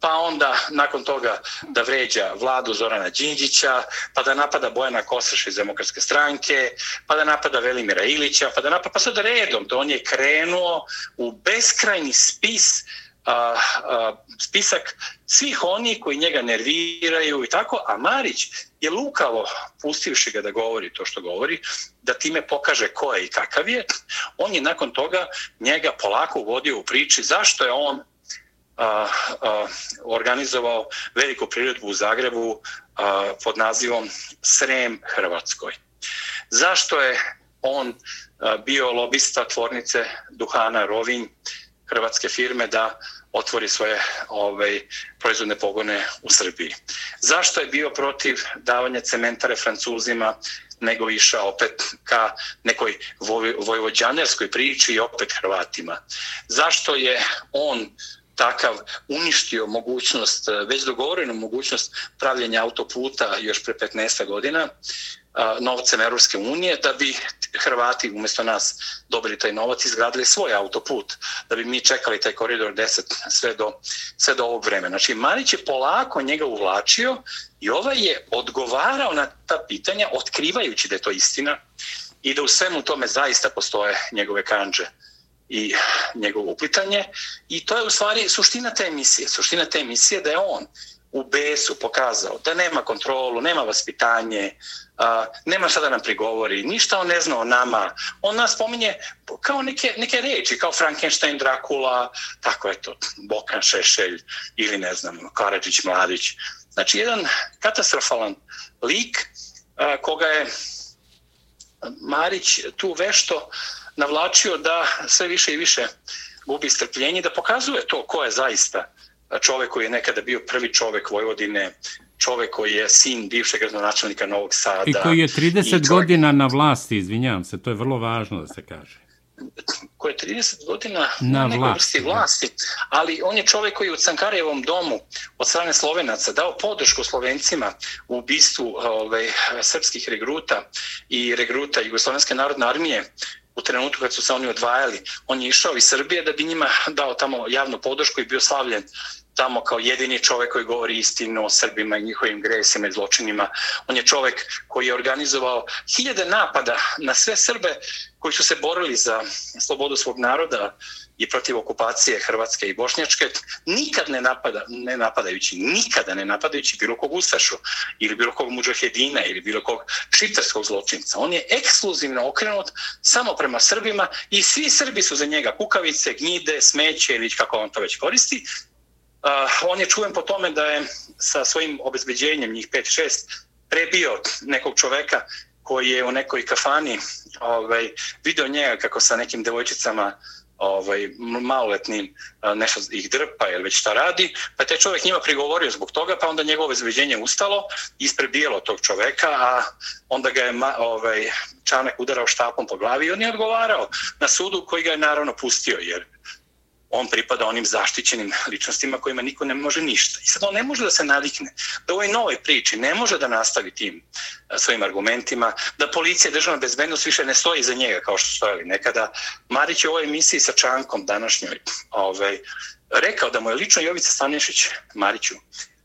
pa onda nakon toga da vređa vladu Zorana Đinđića, pa da napada Bojana Kosaša iz demokratske stranke, pa da napada Velimira Ilića, pa da napada, pa sad redom, to on je krenuo u beskrajni spis a, a, spisak svih oni koji njega nerviraju i tako, a Marić je lukavo, pustivši ga da govori to što govori, da time pokaže ko je i kakav je, on je nakon toga njega polako uvodio u priči zašto je on a, a, organizovao veliku priredbu u Zagrebu a, pod nazivom Srem Hrvatskoj. Zašto je on a, bio lobista tvornice Duhana Rovinj, hrvatske firme, da otvori svoje ovaj, proizvodne pogone u Srbiji. Zašto je bio protiv davanja cementare Francuzima, nego išao opet ka nekoj voj, vojvođanerskoj priči i opet Hrvatima? Zašto je on takav uništio mogućnost, e, već dogovorenu mogućnost pravljenja autoputa još pre 15 godina, e, novcem Europske unije da bi Hrvati umjesto nas dobili taj novac i izgradili svoj autoput, da bi mi čekali taj koridor 10 sve do, sve do ovog vremena. Znači, Marić je polako njega uvlačio i ovaj je odgovarao na ta pitanja, otkrivajući da je to istina i da u svemu tome zaista postoje njegove kanđe i njegovo uplitanje. I to je u stvari suština te emisije. Suština te emisije da je on u besu pokazao da nema kontrolu, nema vaspitanje, a, nema šta da nam prigovori, ništa on ne zna o nama. On nas spominje kao neke, neke reči, kao Frankenstein, Dracula, tako je to, Bokan Šešelj ili ne znam, ono, Karadžić, Mladić. Znači, jedan katastrofalan lik a, koga je Marić tu vešto navlačio da sve više i više gubi strpljenje, da pokazuje to ko je zaista čovek koji je nekada bio prvi čovek Vojvodine, čovek koji je sin bivšeg gradonačelnika Novog Sada. I koji je 30 čovjek... godina na vlasti, izvinjavam se, to je vrlo važno da se kaže. Koji je 30 godina na, na nekoj vrsti vlasti, ali on je čovek koji je u Cankarajevom domu od strane Slovenaca dao podršku Slovencima u ubistvu ovaj, srpskih regruta i regruta Jugoslovenske narodne armije u trenutku kad su se oni odvajali. On je išao iz Srbije da bi njima dao tamo javnu podršku i bio slavljen tamo kao jedini čovek koji govori istinu o Srbima i njihovim gresima i zločinima. On je čovek koji je organizovao hiljade napada na sve Srbe koji su se borili za slobodu svog naroda i protiv okupacije Hrvatske i Bošnjačke, nikad ne, napada, ne napadajući, nikada ne napadajući bilo kog Ustašu ili bilo kog muđahedina ili bilo kog šiptarskog zločinca. On je ekskluzivno okrenut samo prema Srbima i svi Srbi su za njega kukavice, gnjide, smeće ili kako on to već koristi Uh, on je čuven po tome da je sa svojim obezbeđenjem, njih 5-6, prebio nekog čoveka koji je u nekoj kafani ovaj, video njega kako sa nekim devojčicama ovaj, maloletnim nešto ih drpa ili već šta radi, pa taj čovjek njima prigovorio zbog toga, pa onda njegovo obezbeđenje ustalo, isprebijelo tog čoveka, a onda ga je ovaj, Čanak udarao štapom po glavi i on je odgovarao na sudu koji ga je naravno pustio, jer on pripada onim zaštićenim ličnostima kojima niko ne može ništa. I sad on ne može da se navikne da u ovoj novoj priči ne može da nastavi tim e, svojim argumentima, da policija i državna bezbednost više ne stoji za njega kao što stojali nekada. Marić je u ovoj emisiji sa Čankom današnjoj ovaj, rekao da mu je lično Jovica Stanišić Mariću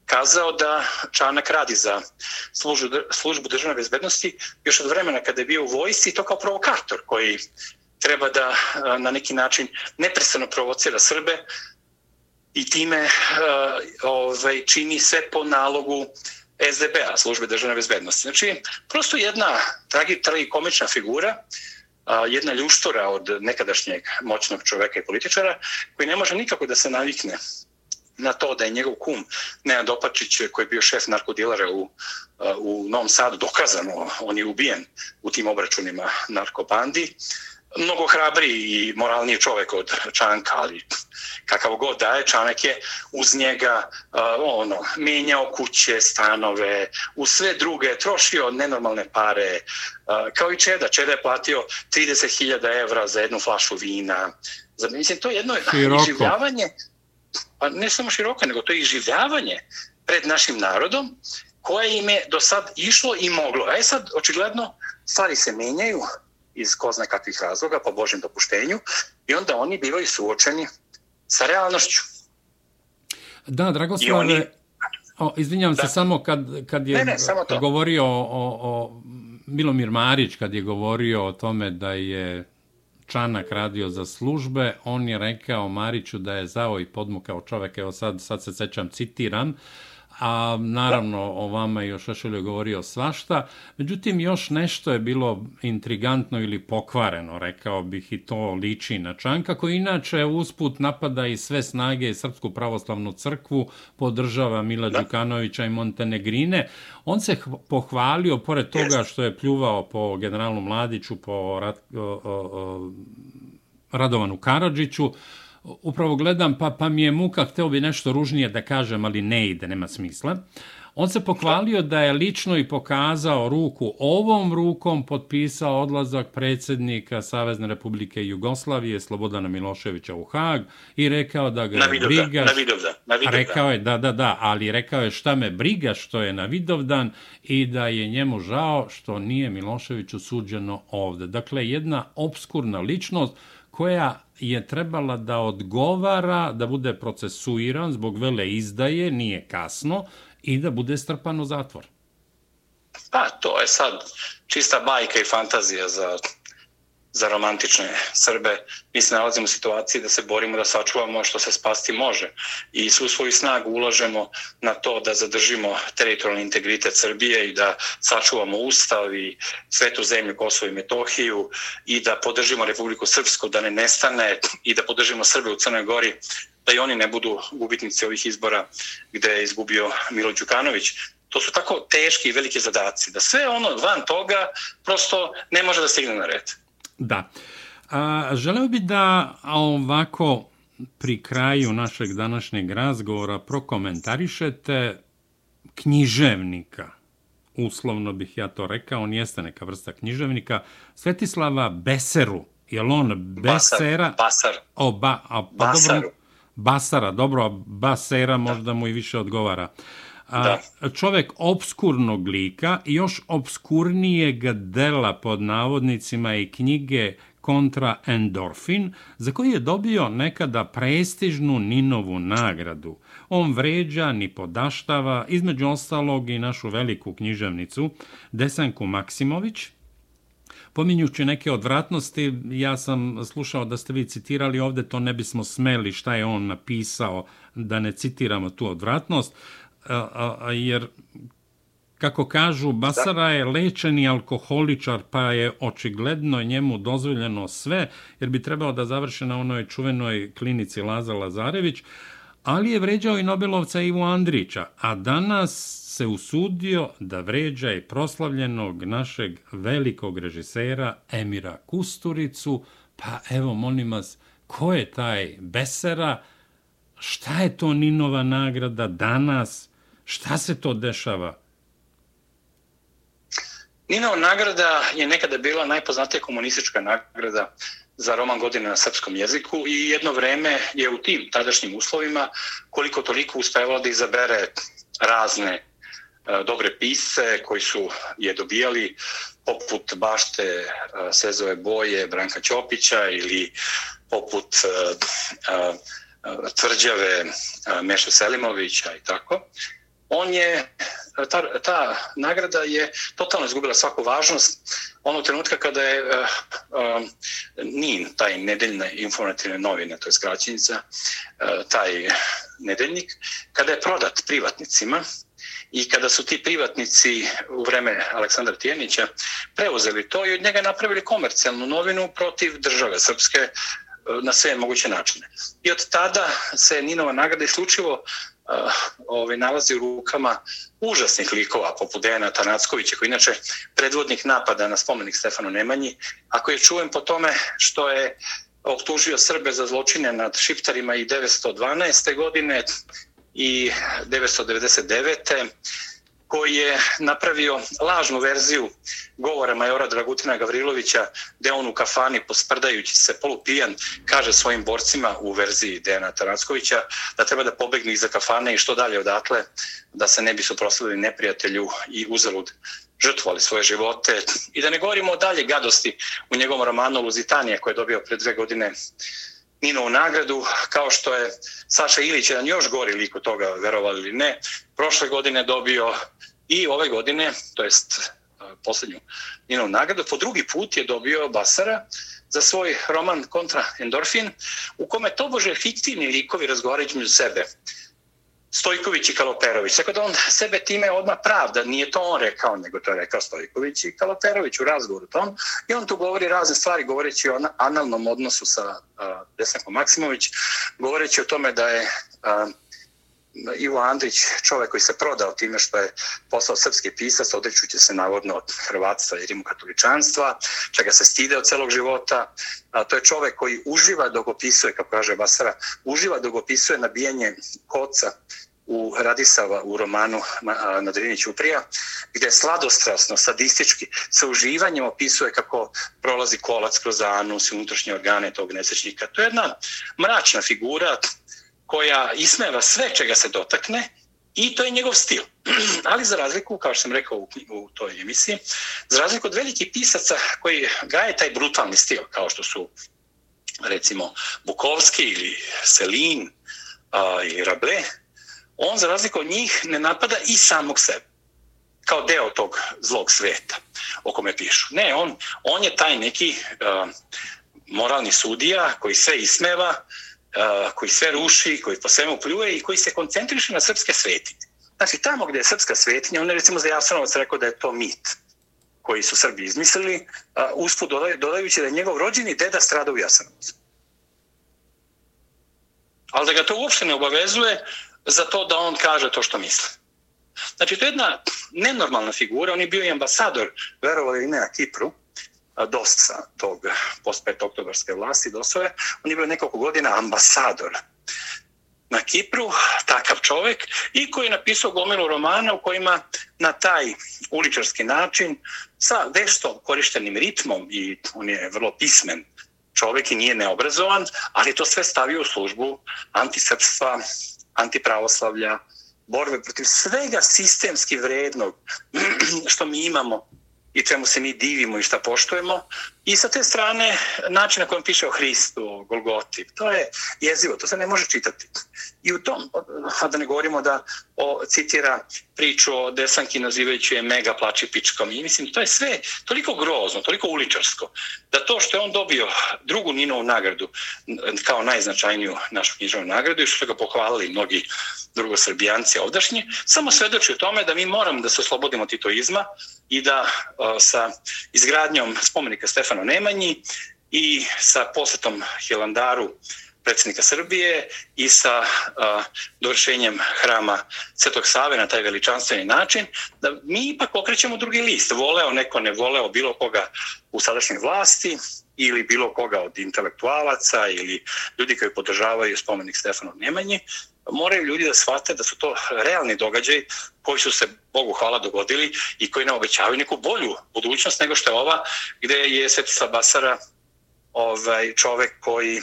kazao da Čanak radi za službu, službu državne bezbednosti još od vremena kada je bio u vojsi to kao provokator koji treba da eh, na neki način neprestano provocira Srbe i time eh, ovaj, čini sve po nalogu SDB-a, p-a, službe državne bezbednosti. Znači, prosto jedna tragi, tragi komična figura, jedna ljuštora od nekadašnjeg moćnog čoveka i političara, koji ne može nikako da se navikne na to da je njegov kum Nenad Opačić, koji je bio šef narkodilera u, eh, u Novom Sadu, dokazano, on je ubijen u tim obračunima narkobandi, mnogo hrabri i moralniji čovjek od Čanka, ali kakav god da je, Čanak je uz njega uh, ono, menjao kuće, stanove, u sve druge, trošio nenormalne pare, uh, kao i Čeda. Čeda je platio 30.000 evra za jednu flašu vina. Za, mislim, to je jedno široko. iživljavanje, pa ne samo široko, nego to je iživljavanje pred našim narodom, koje im je do sad išlo i moglo. E sad, očigledno, stvari se menjaju, iz ko zna kakvih razloga, po Božem dopuštenju, i onda oni bivaju suočeni sa realnošću. Da, Dragoslave, oni... o, izvinjam da. se samo kad, kad je ne, ne, samo govorio o, o, o Milomir Marić, kad je govorio o tome da je Čanak radio za službe, on je rekao Mariću da je zao i podmukao čovek, evo sad, sad se sećam, citiram, uh, a naravno o vama i o Šešelju govorio svašta. Međutim, još nešto je bilo intrigantno ili pokvareno, rekao bih, i to liči na Čanka, koji inače usput napada i sve snage i Srpsku pravoslavnu crkvu, podržava Mila da. Đukanovića i Montenegrine. On se pohvalio, pored toga što je pljuvao po generalu Mladiću, po Rad, o, o, o, Radovanu Karadžiću, upravo gledam, pa, pa mi je muka, hteo bi nešto ružnije da kažem, ali ne ide, nema smisla. On se pokvalio da je lično i pokazao ruku, ovom rukom potpisao odlazak predsjednika Savezne republike Jugoslavije, Slobodana Miloševića u Hag i rekao da ga na briga... Na Vidovdan, na Vidovdan. Rekao je, da, da, da, ali rekao je šta me briga što je na Vidovdan i da je njemu žao što nije Miloševiću suđeno ovde. Dakle, jedna obskurna ličnost koja je trebala da odgovara, da bude procesuiran zbog vele izdaje, nije kasno, i da bude strpan u zatvor. Pa, to je sad čista bajka i fantazija za za romantične Srbe. Mi se nalazimo u situaciji da se borimo da sačuvamo što se spasti može i svu svoju snagu ulažemo na to da zadržimo teritorijalni integritet Srbije i da sačuvamo ustav i svetu zemlju Kosovo i Metohiju i da podržimo Republiku Srpsku da ne nestane i da podržimo Srbe u Crnoj Gori da i oni ne budu gubitnici ovih izbora gde je izgubio Milo Đukanović. To su tako teški i veliki zadaci da sve ono van toga prosto ne može da stigne na red. Da. A, želeo bi da ovako pri kraju našeg današnjeg razgovora prokomentarišete književnika. Uslovno bih ja to rekao, on jeste neka vrsta književnika. Svetislava Beseru. Je li on Besera? Basar. O, ba, a, pa Basaru. dobro, Basara, dobro, Basera možda mu i više odgovara. A, da. čovek obskurnog lika i još obskurnijeg dela pod navodnicima i knjige kontra endorfin, za koji je dobio nekada prestižnu Ninovu nagradu. On vređa ni podaštava, između ostalog i našu veliku književnicu, Desanku Maksimović, Pominjući neke odvratnosti, ja sam slušao da ste vi citirali ovde, to ne bismo smeli šta je on napisao, da ne citiramo tu odvratnost a, a, jer kako kažu, Basara je lečeni alkoholičar, pa je očigledno njemu dozvoljeno sve, jer bi trebao da završe na onoj čuvenoj klinici Laza Lazarević, ali je vređao i Nobelovca Ivo Andrića, a danas se usudio da vređa i proslavljenog našeg velikog režisera Emira Kusturicu, pa evo, molim vas, ko je taj Besera, šta je to Ninova nagrada danas, Šta se to dešava? Ninao nagrada je nekada bila najpoznatija komunistička nagrada za roman godine na srpskom jeziku i jedno vreme je u tim tadašnjim uslovima koliko toliko uspevala da izabere razne e, dobre pise koji su je dobijali poput bašte e, Sezove boje Branka Ćopića ili poput e, tvrđave Meša Selimovića i tako on je, ta, ta nagrada je totalno izgubila svaku važnost onog trenutka kada je uh, uh, NIN, taj nedeljne informativne novine, to je skraćenica, uh, eh, taj nedeljnik, kada je prodat privatnicima i kada su ti privatnici u vreme Aleksandra Tijenića preuzeli to i od njega napravili komercijalnu novinu protiv države srpske na sve moguće načine. I od tada se Ninova nagrada isključivo uh, ovaj, nalazi u rukama užasnih likova poput Dejana Tarnackovića, koji inače predvodnik napada na spomenik Stefanu Nemanji, a koji je čuven po tome što je optužio Srbe za zločine nad Šiptarima i 912. godine i 999 koji je napravio lažnu verziju govora majora Dragutina Gavrilovića, gde on u kafani, posprdajući se polupijan, kaže svojim borcima u verziji Dejana Taranskovića da treba da pobegnu iza kafane i što dalje odatle, da se ne bi suproslavili neprijatelju i uzalud žrtvovali svoje živote. I da ne govorimo o dalje gadosti u njegovom romanu Luzitanija koje je dobio pre dve godine Ninovu nagradu, kao što je Saša Ilić, jedan još gori lik od toga, verovali ili ne, prošle godine dobio i ove godine, to jest e, posljednju Ninovu nagradu, po drugi put je dobio Basara za svoj roman Kontra Endorfin, u kome tobože fiktivni likovi razgovaraju među sebe. Stojković i Kaloperović. Tako da on sebe time odmah pravda. Nije to on rekao, nego to je rekao Stojković i Kaloperović u razgovoru tom. I on tu govori razne stvari, govoreći o analnom odnosu sa uh, Desankom Maksimović, govoreći o tome da je uh, Ivo Andrić, čovjek koji se prodao time što je postao srpski pisac, odrećući se navodno od hrvatstva i rimokatoličanstva, čega se stide od celog života. A, to je čovjek koji uživa dok opisuje, kako kaže Basara, uživa dok opisuje nabijanje koca u Radisava u romanu na Drini Ćuprija, gdje sladostrasno, sadistički, sa uživanjem opisuje kako prolazi kolac kroz anus i unutrašnje organe tog nesečnika. To je jedna mračna figura, koja ismeva sve čega se dotakne i to je njegov stil. *clears throat* Ali za razliku, kao što sam rekao u, u toj emisiji, za razliku od velikih pisaca koji gaje taj brutalni stil, kao što su recimo Bukovski ili Selin a, i Rable, on za razliku od njih ne napada i samog sebe kao deo tog zlog sveta o kome pišu. Ne, on, on je taj neki a, moralni sudija koji sve ismeva, Eh, koji sve ruši, koji po svemu pljuje i koji se koncentriše na srpske svetinje. Znači, tamo gdje je srpska svetinja, on je recimo za Jasanovac rekao da je to mit koji su Srbi izmislili, eh, usput dodaj, dodajući da je njegov rođeni deda strada u Jasanovcu. Ali da ga to uopšte ne obavezuje za to da on kaže to što misli. Znači, to je jedna nenormalna figura, on je bio i ambasador, verovali ne na Kipru, dosta tog post 5. oktobarske vlasti, dosove, on je bio nekoliko godina ambasador na Kipru, takav čovjek, i koji je napisao gomilu romana u kojima na taj uličarski način, sa vešto korištenim ritmom, i on je vrlo pismen čovjek i nije neobrazovan, ali to sve stavio u službu antisrpstva, antipravoslavlja, borbe protiv svega sistemski vrednog *clears throat* što mi imamo i čemu se mi divimo i šta poštujemo. I sa te strane, način na kojem piše o Hristu, o Golgoti, to je jezivo, to se ne može čitati. I u tom, a da ne govorimo da o, citira priču o Desanki nazivajući je mega plači pičkom. I mislim, to je sve toliko grozno, toliko uličarsko, da to što je on dobio drugu Ninovu nagradu kao najznačajniju našu književnu nagradu i što ga pohvalili mnogi drugosrbijanci ovdašnji, samo svedoči o tome da mi moramo da se oslobodimo titoizma i da o, sa izgradnjom spomenika Stefanu Nemanji i sa posetom Hilandaru predsjednika Srbije i sa uh, dovršenjem hrama Svetog Save na taj veličanstveni način, da mi ipak okrećemo drugi list. Voleo neko, ne voleo bilo koga u sadašnjoj vlasti ili bilo koga od intelektualaca ili ljudi koji podržavaju spomenik Stefanu Nemanji, moraju ljudi da shvate da su to realni događaj koji su se, Bogu hvala, dogodili i koji nam obećavaju neku bolju budućnost nego što je ova, gde je Svetislav Basara ovaj, čovek koji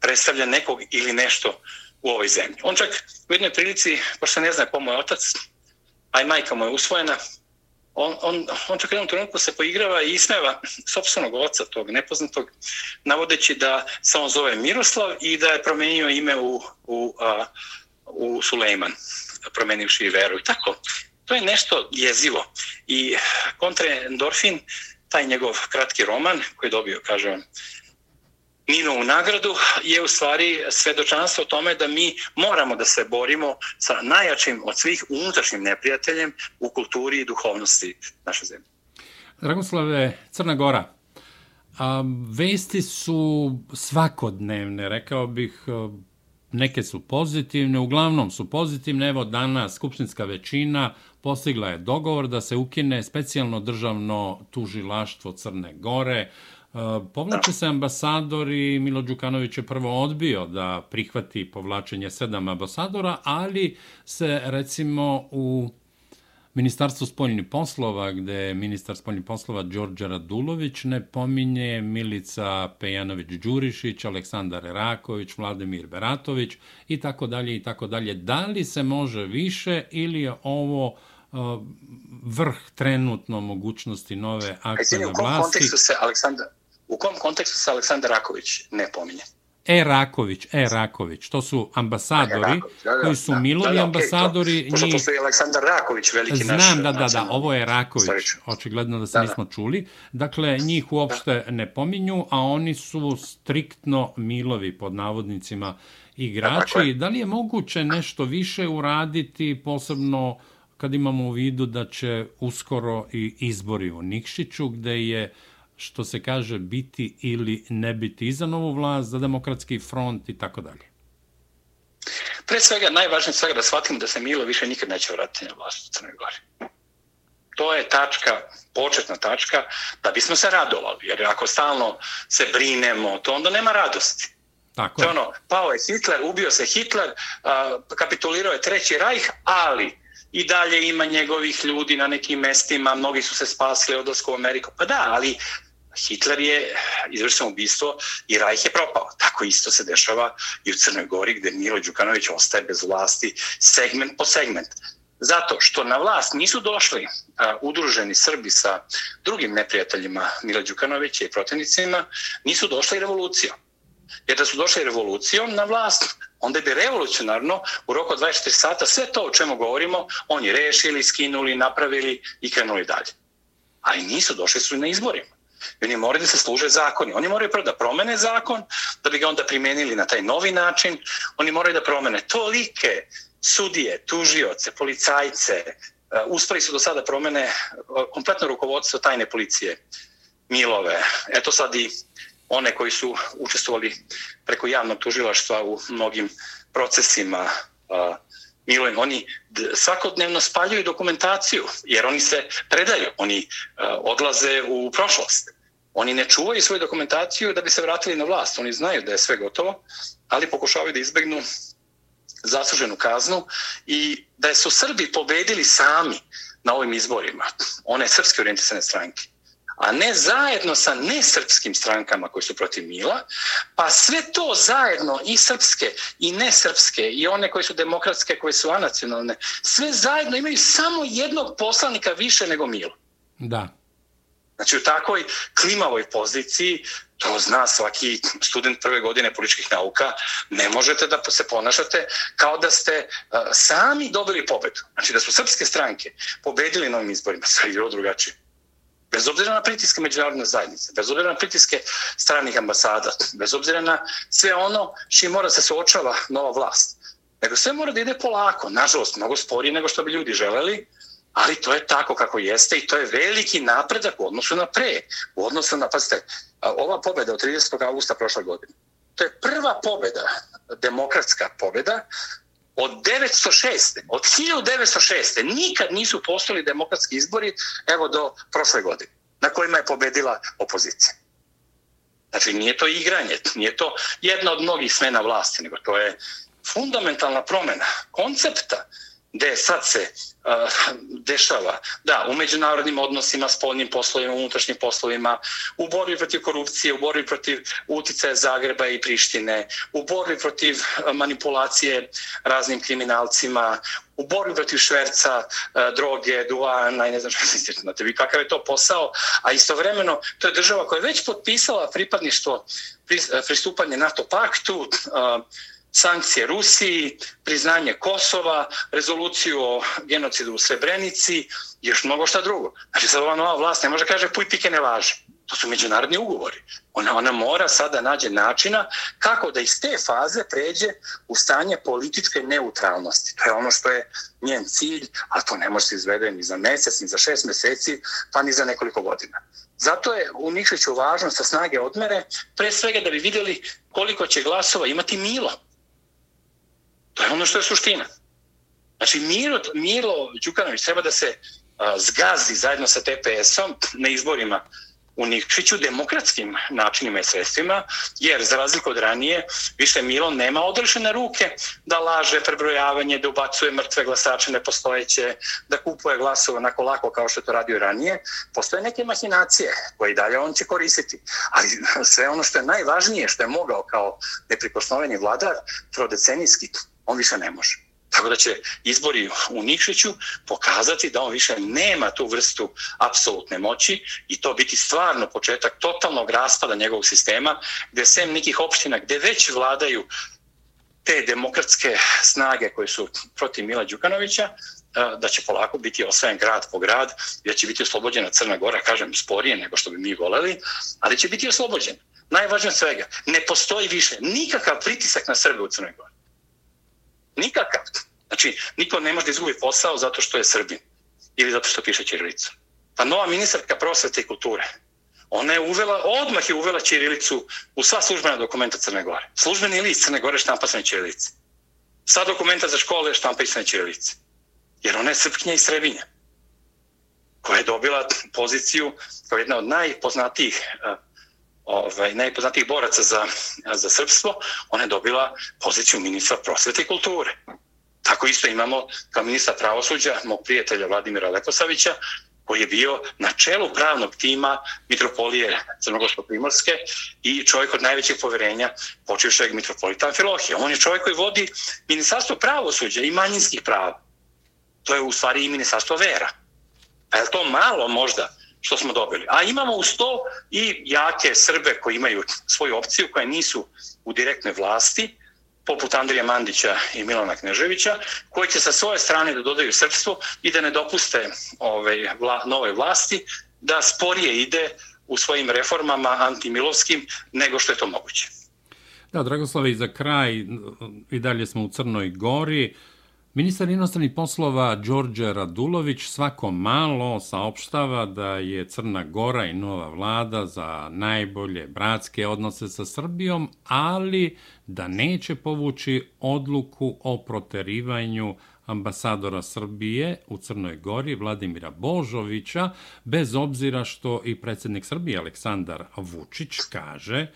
predstavlja nekog ili nešto u ovoj zemlji. On čak u jednoj prilici, pošto ne zna ko mu je otac, a i majka mu je usvojena, on, on, on čak jednom trenutku se poigrava i ismeva sobstvenog oca, tog nepoznatog, navodeći da se on zove Miroslav i da je promenio ime u, u, a, u Sulejman, promenivši veru i tako. To je nešto jezivo. I kontra Endorfin, taj njegov kratki roman koji je dobio, kažem, Ninovu nagradu je u stvari svedočanstvo o tome da mi moramo da se borimo sa najjačim od svih unutrašnjim neprijateljem u kulturi i duhovnosti naše zemlje. Dragoslave, Crna Gora, a, vesti su svakodnevne, rekao bih, neke su pozitivne, uglavnom su pozitivne. Evo danas skupštinska većina postigla je dogovor da se ukine specijalno državno tužilaštvo Crne Gore, Povlače se ambasador i Milo Đukanović je prvo odbio da prihvati povlačenje sedam ambasadora, ali se recimo u Ministarstvo spoljnih poslova, gde je ministar spoljnih poslova Đorđe Radulović, ne pominje Milica Pejanović-Đurišić, Aleksandar Eraković, Vladimir Beratović i tako dalje i tako dalje. Da li se može više ili je ovo vrh trenutno mogućnosti nove akcije na vlasti? U kom kontekstu se Aleksandar u kom kontekstu se Aleksandar Raković ne pominje? E. Raković, E. Raković, to su ambasadori, Raković, da, da, koji su da, Milovi da, da, ambasadori. Okay, to, pošto postoji Aleksandar Raković, veliki Znam, naš... Znam, da, da, da, ovo je Raković, Sreću. očigledno da se da, nismo čuli. Dakle, njih uopšte da. ne pominju, a oni su striktno Milovi, pod navodnicima, igrači. Da, da li je moguće nešto više uraditi, posebno kad imamo u vidu da će uskoro i izbori u Nikšiću, gde je što se kaže biti ili ne biti za novu vlast, za demokratski front i tako dalje? Pre svega, najvažnije svega da shvatim da se Milo više nikad neće vratiti na vlast u Crnoj Gori. To je tačka, početna tačka, da bismo se radovali. Jer ako stalno se brinemo, to onda nema radosti. Tako je. Ono, pao je Hitler, ubio se Hitler, kapitulirao je Treći rajh, ali i dalje ima njegovih ljudi na nekim mestima, mnogi su se spasili odlasku u Ameriku. Pa da, ali Hitler je izvršeno ubistvo i Rajh je propao. Tako isto se dešava i u Crnoj Gori gde Milo Đukanović ostaje bez vlasti segment po segment. Zato što na vlast nisu došli a, udruženi Srbi sa drugim neprijateljima Mila Đukanovića i protivnicima, nisu došli revolucijom. Jer da su došli revolucijom na vlast, onda bi revolucionarno u roku 24 sata sve to o čemu govorimo, oni rešili, skinuli, napravili i krenuli dalje. Ali nisu, došli su na izborima. I oni moraju da se služe zakoni. Oni moraju prvo da promene zakon, da bi ga onda primenili na taj novi način. Oni moraju da promene tolike sudije, tužioce, policajce. E, uspeli su do sada promene e, kompletno rukovodstvo tajne policije, Milove. Eto sad i one koji su učestvovali preko javnog tužilaštva u mnogim procesima Milen, oni svakodnevno spaljuju dokumentaciju, jer oni se predaju, oni e, odlaze u prošlost. Oni ne čuvaju svoju dokumentaciju da bi se vratili na vlast. Oni znaju da je sve gotovo, ali pokušavaju da izbegnu zasluženu kaznu i da su Srbi pobedili sami na ovim izborima, one srpske orijentisane stranke a ne zajedno sa nesrpskim strankama koji su protiv Mila, pa sve to zajedno i srpske i nesrpske i one koje su demokratske, koje su anacionalne, sve zajedno imaju samo jednog poslanika više nego Milo. Da. Znači u takvoj klimavoj poziciji, to zna svaki student prve godine političkih nauka, ne možete da se ponašate kao da ste uh, sami dobili pobedu. Znači da su srpske stranke pobedili na ovim izborima, sve je drugačije bez obzira na pritiske međunarodne zajednice, bez obzira na pritiske stranih ambasada, bez obzira na sve ono što mora se suočava nova vlast. Nego sve mora da ide polako, nažalost, mnogo sporije nego što bi ljudi želeli, ali to je tako kako jeste i to je veliki napredak u odnosu na pre, u odnosu na, pazite, ova pobjeda od 30. augusta prošle godine, to je prva pobjeda, demokratska pobjeda, od 906. Od 1906. nikad nisu postali demokratski izbori, evo do prošle godine, na kojima je pobedila opozicija. Znači, nije to igranje, nije to jedna od mnogih smena vlasti, nego to je fundamentalna promjena koncepta gde sad se uh, dešava, da, u međunarodnim odnosima, spolnim poslovima, unutrašnjim poslovima, u borbi protiv korupcije, u borbi protiv uticaja Zagreba i Prištine, u borbi protiv eh, manipulacije raznim kriminalcima, u borbi protiv šverca, uh, droge, duana i ne znam što se znate vi kakav je to posao, a istovremeno to je država koja je već potpisala pripadništvo, pristupanje NATO paktu, uh, sankcije Rusiji, priznanje Kosova, rezoluciju o genocidu u Srebrenici i još mnogo šta drugo. Znači sad ova nova vlast ne može kaže puj pike ne važe. To su međunarodni ugovori. Ona, ona mora sada nađe načina kako da iz te faze pređe u stanje političke neutralnosti. To je ono što je njen cilj, a to ne može se izvede ni za mesec, ni za šest meseci, pa ni za nekoliko godina. Zato je u Nikšiću važno sa snage odmere, pre svega da bi vidjeli koliko će glasova imati Milo. To je ono što je suština. Znači, Miro, Milo Đukanović treba da se a, zgazi zajedno sa TPS-om na izborima u Nikšiću demokratskim načinima i sredstvima, jer za razliku od ranije, više Milo nema odrešene ruke da laže prebrojavanje, da ubacuje mrtve glasače nepostojeće, da kupuje glasove onako lako kao što je to radio ranije. Postoje neke mahinacije koje i dalje on će koristiti. Ali *laughs* sve ono što je najvažnije, što je mogao kao neprikosnoveni vladar, trodecenijski, on više ne može. Tako da će izbori u Nikšiću pokazati da on više nema tu vrstu apsolutne moći i to biti stvarno početak totalnog raspada njegovog sistema, gde sem nekih opština gde već vladaju te demokratske snage koje su protiv Mila Đukanovića, e, da će polako biti osvajan grad po grad da će biti oslobođena Crna Gora, kažem, sporije nego što bi mi voleli, ali će biti oslobođen. Najvažnije svega, ne postoji više nikakav pritisak na Srbe u Crnoj Gori. Nikakav. Znači, niko ne može da izgubi posao zato što je Srbin ili zato što piše Ćirilicu. Pa nova ministarka prosvete i kulture, ona je uvela, odmah je uvela Ćirilicu u sva službena dokumenta Crne Gore. Službeni list Crne Gore štampa se na Sva dokumenta za škole štampa se na Čirilici. Jer ona je Srpkinja i Srebinja koja je dobila poziciju kao jedna od najpoznatijih eh, ovaj, najpoznatijih boraca za, za srpstvo, ona je dobila poziciju ministra prosvete i kulture. Tako isto imamo kao ministra pravosuđa mog prijatelja Vladimira Lekosavića, koji je bio na čelu pravnog tima Mitropolije Crnogorsko-Primorske i čovjek od najvećeg poverenja počivšeg Mitropolita Amfilohije. On je čovjek koji vodi ministarstvo pravosuđa i manjinskih prava. To je u stvari i ministarstvo vera. Pa je to malo možda što smo dobili? A imamo uz to i jake Srbe koji imaju svoju opciju, koje nisu u direktnoj vlasti, poput Andrija Mandića i Milana Kneževića, koji će sa svoje strane da dodaju srpstvo i da ne dopuste ove, vla, nove vlasti da sporije ide u svojim reformama antimilovskim nego što je to moguće. Da, Dragoslave, i za kraj, i dalje smo u Crnoj Gori, Ministar inostranih poslova Đorđe Radulović svako malo saopštava da je Crna Gora i nova vlada za najbolje bratske odnose sa Srbijom, ali da neće povući odluku o proterivanju ambasadora Srbije u Crnoj Gori Vladimira Božovića, bez obzira što i predsjednik Srbije Aleksandar Vučić kaže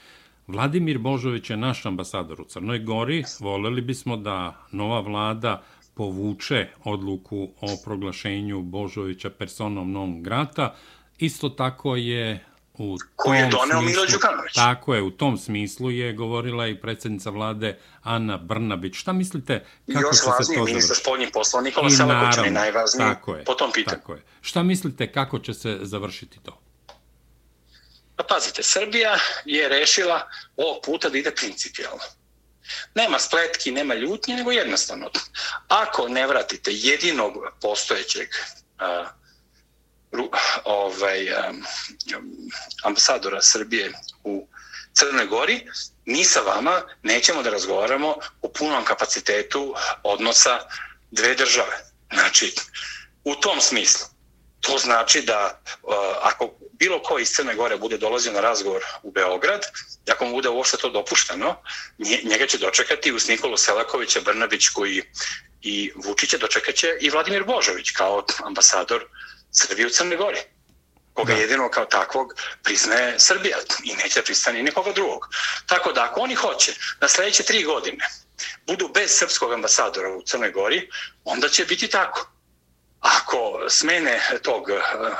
Vladimir Božović je naš ambasador u Crnoj Gori, voleli bismo da nova vlada povuče odluku o proglašenju Božovića personom non grata. Isto tako je u tom je doneo Milo Đukanović. Tako je, u tom smislu je govorila i predsjednica vlade Ana Brnabić. Šta mislite kako Još će se to završiti? Još važnije, ministar spoljnih posla Nikola Selaković je najvažniji tako je, po tom pitanju. Tako je. Šta mislite kako će se završiti to? Pa pazite, Srbija je rešila ovog puta da ide principijalno. Nema spletki, nema ljutnje, nego jednostavno. Ako ne vratite jedinog postojećeg uh, ovaj, um, ambasadora Srbije u Crnoj Gori, mi sa vama nećemo da razgovaramo o punom kapacitetu odnosa dve države. Znači, u tom smislu, to znači da uh, ako bilo ko iz Crne Gore bude dolazio na razgovor u Beograd, ako mu bude uopšte to dopušteno, njega će dočekati uz Nikolu Selakovića, Brnabić koji i Vučića dočekat će i Vladimir Božović kao ambasador Srbije u Crne Gori koga da. jedino kao takvog priznaje Srbija i neće pristani nikoga drugog. Tako da ako oni hoće na sljedeće tri godine budu bez srpskog ambasadora u Crnoj Gori, onda će biti tako ako smene tog eh,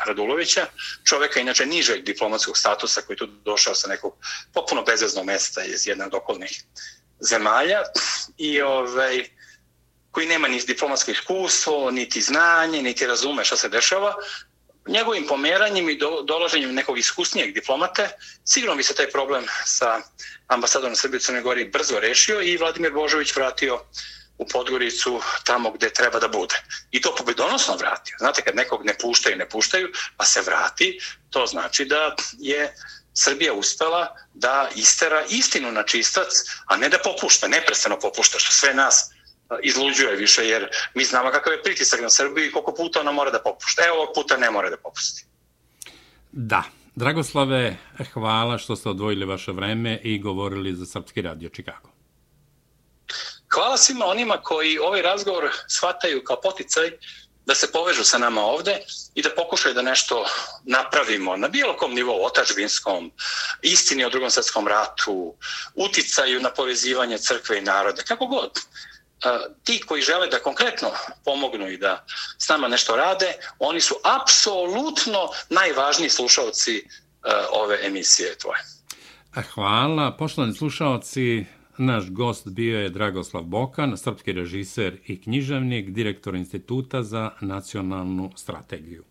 Radulovića, čoveka inače nižeg diplomatskog statusa koji je tu došao sa nekog popuno bezveznog mesta iz jedne od okolnih zemalja i ovaj, koji nema ni diplomatsko iskustvo, niti znanje, niti razume šta se dešava, njegovim pomeranjem i do, dolaženjem nekog iskusnijeg diplomate, sigurno bi se taj problem sa ambasadorom Srbije u Crnoj Gori brzo rešio i Vladimir Božović vratio u Podgoricu tamo gde treba da bude. I to pobedonosno vratio. Znate, kad nekog ne puštaju, ne puštaju, pa se vrati, to znači da je Srbija uspela da istera istinu na čistac, a ne da popušta, neprestano popušta, što sve nas izluđuje više, jer mi znamo kakav je pritisak na Srbiju i koliko puta ona mora da popušta. Evo ovog puta ne mora da popusti. Da. Dragoslave, hvala što ste odvojili vaše vreme i govorili za Srpski radio Čikago. Hvala svima onima koji ovaj razgovor shvataju kao poticaj da se povežu sa nama ovde i da pokušaju da nešto napravimo na bilo kom nivou, otačbinskom, istini o drugom svetskom ratu, uticaju na povezivanje crkve i narode, kako god. E, ti koji žele da konkretno pomognu i da s nama nešto rade, oni su apsolutno najvažniji slušalci e, ove emisije tvoje. E, hvala, poštovani slušalci, naš gost bio je Dragoslav Bokan, srpski režiser i književnik, direktor Instituta za nacionalnu strategiju.